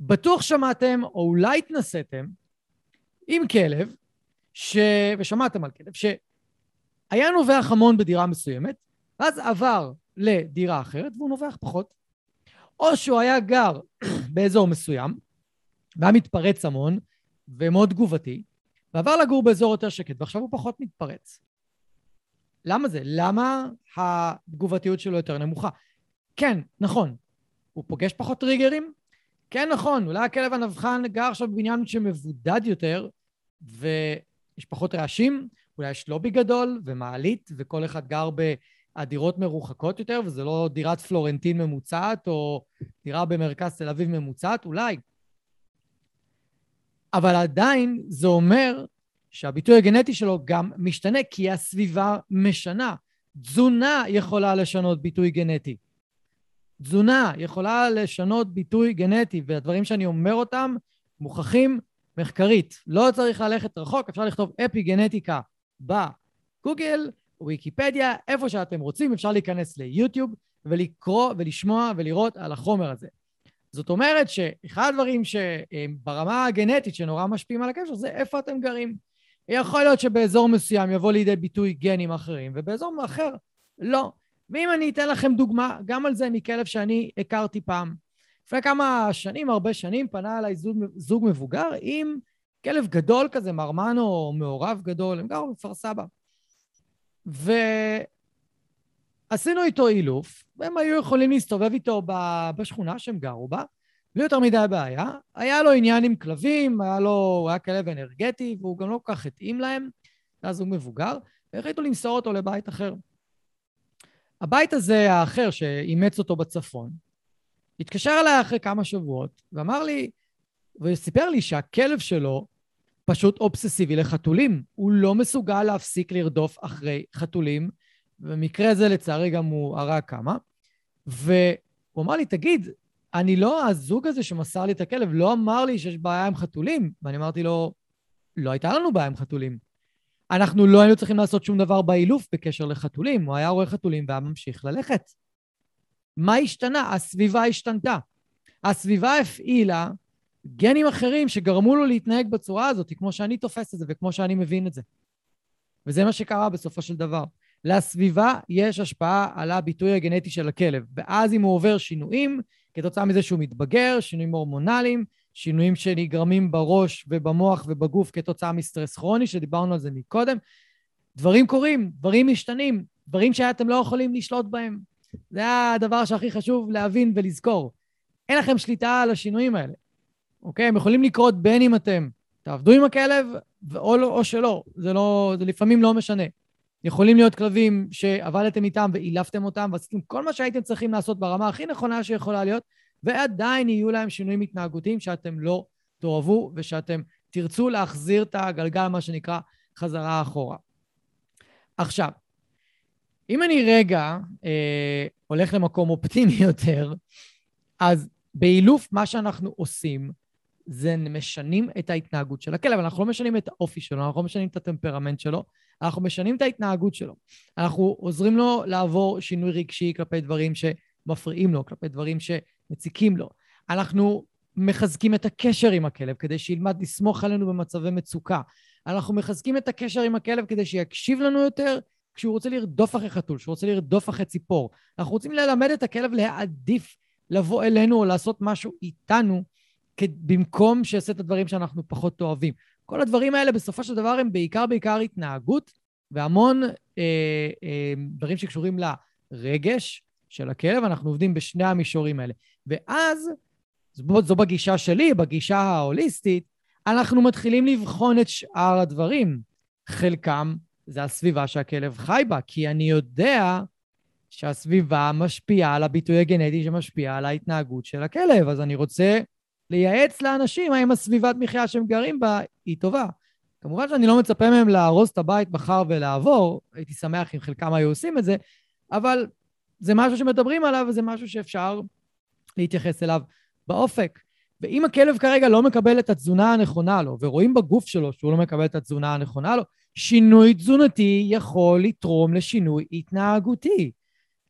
בטוח שמעתם, או אולי התנסיתם, עם כלב, ש... ושמעתם על כלב, שהיה נובח המון בדירה מסוימת, ואז עבר לדירה אחרת והוא נובח פחות. או שהוא היה גר באזור מסוים, והיה מתפרץ המון, ומאוד תגובתי, ועבר לגור באזור יותר שקט, ועכשיו הוא פחות מתפרץ. למה זה? למה התגובתיות שלו יותר נמוכה? כן, נכון, הוא פוגש פחות טריגרים? כן, נכון, אולי הכלב הנבחן גר עכשיו בבניין שמבודד יותר, ויש פחות רעשים, אולי יש לובי גדול ומעלית, וכל אחד גר בדירות מרוחקות יותר, וזה לא דירת פלורנטין ממוצעת, או דירה במרכז תל אביב ממוצעת, אולי. אבל עדיין זה אומר שהביטוי הגנטי שלו גם משתנה, כי הסביבה משנה. תזונה יכולה לשנות ביטוי גנטי. תזונה יכולה לשנות ביטוי גנטי, והדברים שאני אומר אותם מוכחים מחקרית. לא צריך ללכת רחוק, אפשר לכתוב אפי גנטיקה בגוגל, ויקיפדיה, איפה שאתם רוצים, אפשר להיכנס ליוטיוב ולקרוא ולשמוע ולראות על החומר הזה. זאת אומרת שאחד הדברים שברמה הגנטית שנורא משפיעים על הקשר זה איפה אתם גרים. יכול להיות שבאזור מסוים יבוא לידי ביטוי גנים אחרים, ובאזור אחר לא. ואם אני אתן לכם דוגמה, גם על זה מכלב שאני הכרתי פעם. לפני כמה שנים, הרבה שנים, פנה אליי זוג, זוג מבוגר עם כלב גדול כזה, מרמנו או מעורב גדול, הם גרו בכפר סבא. עשינו איתו אילוף, והם היו יכולים להסתובב איתו בשכונה שהם גרו בה, בלי יותר מדי בעיה. היה לו עניין עם כלבים, היה לו, הוא היה כלב אנרגטי, והוא גם לא כל כך התאים להם, אז הוא מבוגר, והחליטו למסור אותו לבית אחר. הבית הזה, האחר, שאימץ אותו בצפון, התקשר אליי אחרי כמה שבועות, ואמר לי, וסיפר לי שהכלב שלו פשוט אובססיבי לחתולים. הוא לא מסוגל להפסיק לרדוף אחרי חתולים, במקרה הזה לצערי גם הוא הרג כמה, והוא אמר לי, תגיד, אני לא, הזוג הזה שמסר לי את הכלב לא אמר לי שיש בעיה עם חתולים. ואני אמרתי לו, לא הייתה לנו בעיה עם חתולים. אנחנו לא היינו צריכים לעשות שום דבר באילוף בקשר לחתולים. הוא היה רואה חתולים והיה ממשיך ללכת. מה השתנה? הסביבה השתנתה. הסביבה הפעילה גנים אחרים שגרמו לו להתנהג בצורה הזאת, כמו שאני תופס את זה וכמו שאני מבין את זה. וזה מה שקרה בסופו של דבר. לסביבה יש השפעה על הביטוי הגנטי של הכלב, ואז אם הוא עובר שינויים, כתוצאה מזה שהוא מתבגר, שינויים הורמונליים, שינויים שנגרמים בראש ובמוח ובגוף כתוצאה מסטרס כרוני, שדיברנו על זה מקודם, דברים קורים, דברים משתנים, דברים שאתם לא יכולים לשלוט בהם. זה הדבר שהכי חשוב להבין ולזכור. אין לכם שליטה על השינויים האלה, אוקיי? הם יכולים לקרות בין אם אתם תעבדו עם הכלב או, לא, או שלא, זה, לא, זה לפעמים לא משנה. יכולים להיות כלבים שעבדתם איתם ואילפתם אותם ועשיתם כל מה שהייתם צריכים לעשות ברמה הכי נכונה שיכולה להיות, ועדיין יהיו להם שינויים התנהגותיים שאתם לא תאהבו ושאתם תרצו להחזיר את הגלגל, מה שנקרא, חזרה אחורה. עכשיו, אם אני רגע אה, הולך למקום אופטימי יותר, אז באילוף מה שאנחנו עושים זה משנים את ההתנהגות של הכלב. אנחנו לא משנים את האופי שלו, אנחנו לא משנים את הטמפרמנט שלו, אנחנו משנים את ההתנהגות שלו. אנחנו עוזרים לו לעבור שינוי רגשי כלפי דברים שמפריעים לו, כלפי דברים שמציקים לו. אנחנו מחזקים את הקשר עם הכלב כדי שילמד לסמוך עלינו במצבי מצוקה. אנחנו מחזקים את הקשר עם הכלב כדי שיקשיב לנו יותר כשהוא רוצה לרדוף אחרי חתול, כשהוא רוצה לרדוף אחרי ציפור. אנחנו רוצים ללמד את הכלב להעדיף לבוא אלינו או לעשות משהו איתנו, במקום שיעשה את הדברים שאנחנו פחות אוהבים. כל הדברים האלה בסופו של דבר הם בעיקר בעיקר התנהגות, והמון אה, אה, דברים שקשורים לרגש של הכלב, אנחנו עובדים בשני המישורים האלה. ואז, זו, זו בגישה שלי, בגישה ההוליסטית, אנחנו מתחילים לבחון את שאר הדברים. חלקם זה הסביבה שהכלב חי בה, כי אני יודע שהסביבה משפיעה על הביטוי הגנטי שמשפיע על ההתנהגות של הכלב, אז אני רוצה לייעץ לאנשים האם הסביבת מחיה שהם גרים בה היא טובה. כמובן שאני לא מצפה מהם לארוז את הבית מחר ולעבור, הייתי שמח אם חלקם היו עושים את זה, אבל זה משהו שמדברים עליו וזה משהו שאפשר להתייחס אליו באופק. ואם הכלב כרגע לא מקבל את התזונה הנכונה לו, ורואים בגוף שלו שהוא לא מקבל את התזונה הנכונה לו, שינוי תזונתי יכול לתרום לשינוי התנהגותי.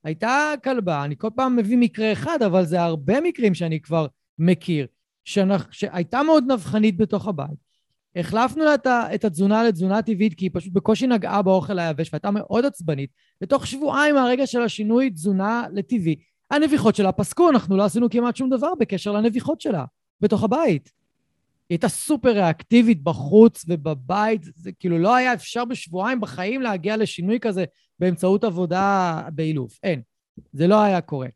הייתה כלבה, אני כל פעם מביא מקרה אחד, אבל זה הרבה מקרים שאני כבר מכיר, שאנחנו, שהייתה מאוד נבחנית בתוך הבית. החלפנו לה את התזונה לתזונה טבעית, כי היא פשוט בקושי נגעה באוכל היבש והייתה מאוד עצבנית. בתוך שבועיים מהרגע של השינוי תזונה לטבעי, הנביחות שלה פסקו, אנחנו לא עשינו כמעט שום דבר בקשר לנביחות שלה, בתוך הבית. היא הייתה סופר ריאקטיבית בחוץ ובבית, זה כאילו לא היה אפשר בשבועיים בחיים להגיע לשינוי כזה באמצעות עבודה באילוף. אין, זה לא היה קורה.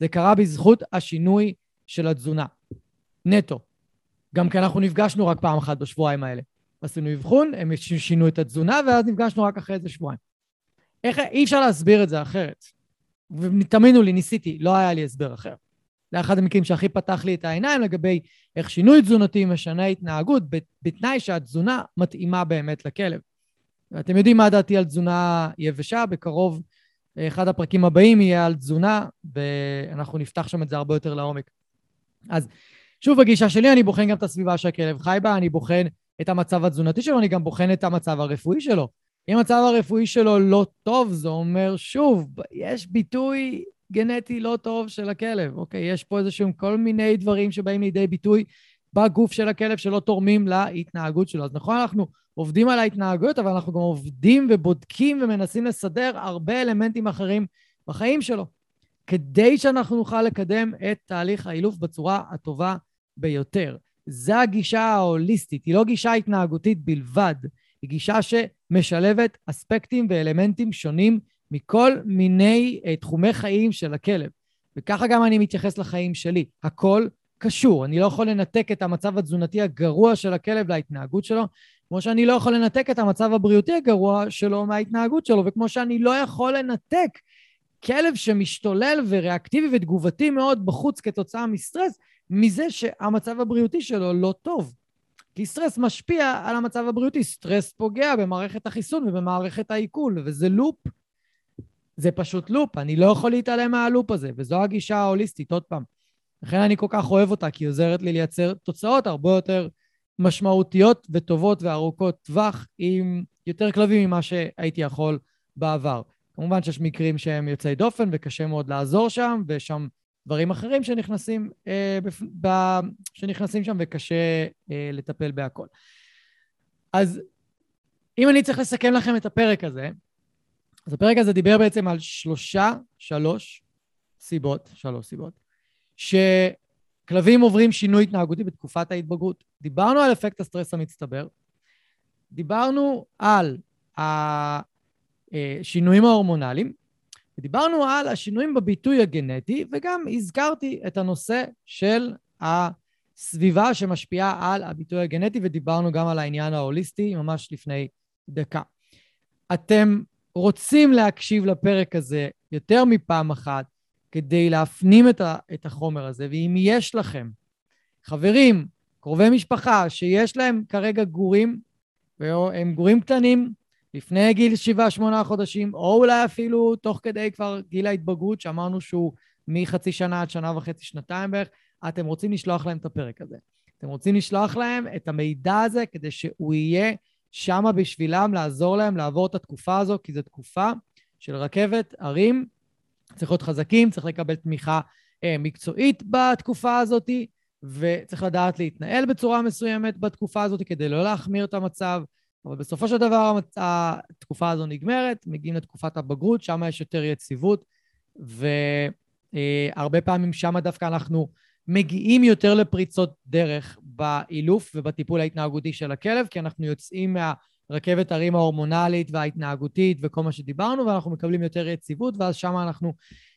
זה קרה בזכות השינוי של התזונה. נטו. גם כי אנחנו נפגשנו רק פעם אחת בשבועיים האלה. עשינו אבחון, הם שינו את התזונה, ואז נפגשנו רק אחרי איזה שבועיים. איך, אי אפשר להסביר את זה אחרת. ותאמינו לי, ניסיתי, לא היה לי הסבר אחר. זה אחד המקרים שהכי פתח לי את העיניים לגבי איך שינוי תזונתי משנה התנהגות, בתנאי שהתזונה מתאימה באמת לכלב. ואתם יודעים מה דעתי על תזונה יבשה, בקרוב אחד הפרקים הבאים יהיה על תזונה, ואנחנו נפתח שם את זה הרבה יותר לעומק. אז שוב, בגישה שלי אני בוחן גם את הסביבה שהכלב חי בה, אני בוחן את המצב התזונתי שלו, אני גם בוחן את המצב הרפואי שלו. אם המצב הרפואי שלו לא טוב, זה אומר, שוב, יש ביטוי גנטי לא טוב של הכלב, אוקיי? יש פה איזה שהם כל מיני דברים שבאים לידי ביטוי בגוף של הכלב שלא תורמים להתנהגות שלו. אז נכון, אנחנו עובדים על ההתנהגויות, אבל אנחנו גם עובדים ובודקים ומנסים לסדר הרבה אלמנטים אחרים בחיים שלו, כדי שאנחנו נוכל לקדם את תהליך האילוף בצורה הטובה ביותר. זו הגישה ההוליסטית, היא לא גישה התנהגותית בלבד, היא גישה שמשלבת אספקטים ואלמנטים שונים מכל מיני uh, תחומי חיים של הכלב. וככה גם אני מתייחס לחיים שלי. הכל קשור. אני לא יכול לנתק את המצב התזונתי הגרוע של הכלב להתנהגות שלו, כמו שאני לא יכול לנתק את המצב הבריאותי הגרוע שלו מההתנהגות שלו, וכמו שאני לא יכול לנתק כלב שמשתולל וריאקטיבי ותגובתי מאוד בחוץ כתוצאה מסטרס, מזה שהמצב הבריאותי שלו לא טוב. כי סטרס משפיע על המצב הבריאותי, סטרס פוגע במערכת החיסון ובמערכת העיכול, וזה לופ. זה פשוט לופ, אני לא יכול להתעלם מהלופ הזה, וזו הגישה ההוליסטית, עוד פעם. לכן אני כל כך אוהב אותה, כי היא עוזרת לי לייצר תוצאות הרבה יותר משמעותיות וטובות וארוכות טווח, עם יותר כלבים ממה שהייתי יכול בעבר. כמובן שיש מקרים שהם יוצאי דופן וקשה מאוד לעזור שם, ושם דברים אחרים שנכנסים, אה, בפ... ב... שנכנסים שם וקשה אה, לטפל בהכל. אז אם אני צריך לסכם לכם את הפרק הזה, אז הפרק הזה דיבר בעצם על שלושה, שלוש סיבות, שלוש סיבות, שכלבים עוברים שינוי התנהגותי בתקופת ההתבגרות. דיברנו על אפקט הסטרס המצטבר, דיברנו על השינויים ההורמונליים, ודיברנו על השינויים בביטוי הגנטי, וגם הזכרתי את הנושא של הסביבה שמשפיעה על הביטוי הגנטי, ודיברנו גם על העניין ההוליסטי ממש לפני דקה. אתם רוצים להקשיב לפרק הזה יותר מפעם אחת כדי להפנים את, ה, את החומר הזה, ואם יש לכם חברים, קרובי משפחה, שיש להם כרגע גורים, והם גורים קטנים, לפני גיל 7-8 חודשים, או אולי אפילו תוך כדי כבר גיל ההתבגרות, שאמרנו שהוא מחצי שנה עד שנה וחצי, שנתיים בערך, אתם רוצים לשלוח להם את הפרק הזה. אתם רוצים לשלוח להם את המידע הזה כדי שהוא יהיה שם בשבילם, לעזור להם לעבור את התקופה הזו, כי זו תקופה של רכבת, הרים, צריך להיות חזקים, צריך לקבל תמיכה אה, מקצועית בתקופה הזאת, וצריך לדעת להתנהל בצורה מסוימת בתקופה הזאת כדי לא להחמיר את המצב. אבל בסופו של דבר התקופה הזו נגמרת, מגיעים לתקופת הבגרות, שם יש יותר יציבות, והרבה פעמים שם דווקא אנחנו מגיעים יותר לפריצות דרך באילוף ובטיפול ההתנהגותי של הכלב, כי אנחנו יוצאים מהרכבת הרים ההורמונלית וההתנהגותית וכל מה שדיברנו, ואנחנו מקבלים יותר יציבות, ואז שם אנחנו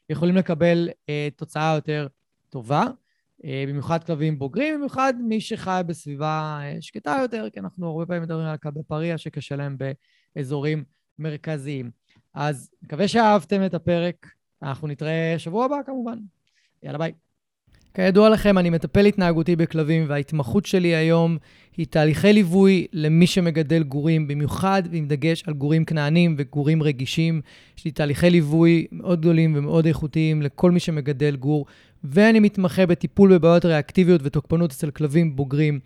יכולים לקבל אה, תוצאה יותר טובה. אה, במיוחד כלבים בוגרים, במיוחד מי שחי בסביבה אה, שקטה יותר, כי אנחנו הרבה פעמים מדברים על כלבי פריה שקשה להם באזורים מרכזיים. אז מקווה שאהבתם את הפרק, אנחנו נתראה שבוע הבא כמובן. יאללה ביי. כידוע לכם, אני מטפל התנהגותי בכלבים, וההתמחות שלי היום היא תהליכי ליווי למי שמגדל גורים, במיוחד עם דגש על גורים כנענים וגורים רגישים. יש לי תהליכי ליווי מאוד גדולים ומאוד איכותיים לכל מי שמגדל גור, ואני מתמחה בטיפול בבעיות ריאקטיביות ותוקפנות אצל כלבים בוגרים.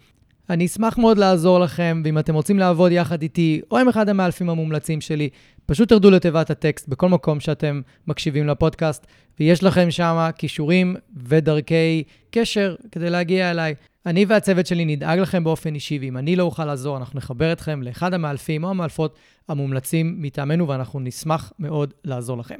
אני אשמח מאוד לעזור לכם, ואם אתם רוצים לעבוד יחד איתי, או עם אחד המאלפים המומלצים שלי, פשוט תרדו לתיבת הטקסט בכל מקום שאתם מקשיבים לפודקאסט, ויש לכם שם כישורים ודרכי קשר כדי להגיע אליי. אני והצוות שלי נדאג לכם באופן אישי, ואם אני לא אוכל לעזור, אנחנו נחבר אתכם לאחד המאלפים או המאלפות המומלצים מטעמנו, ואנחנו נשמח מאוד לעזור לכם.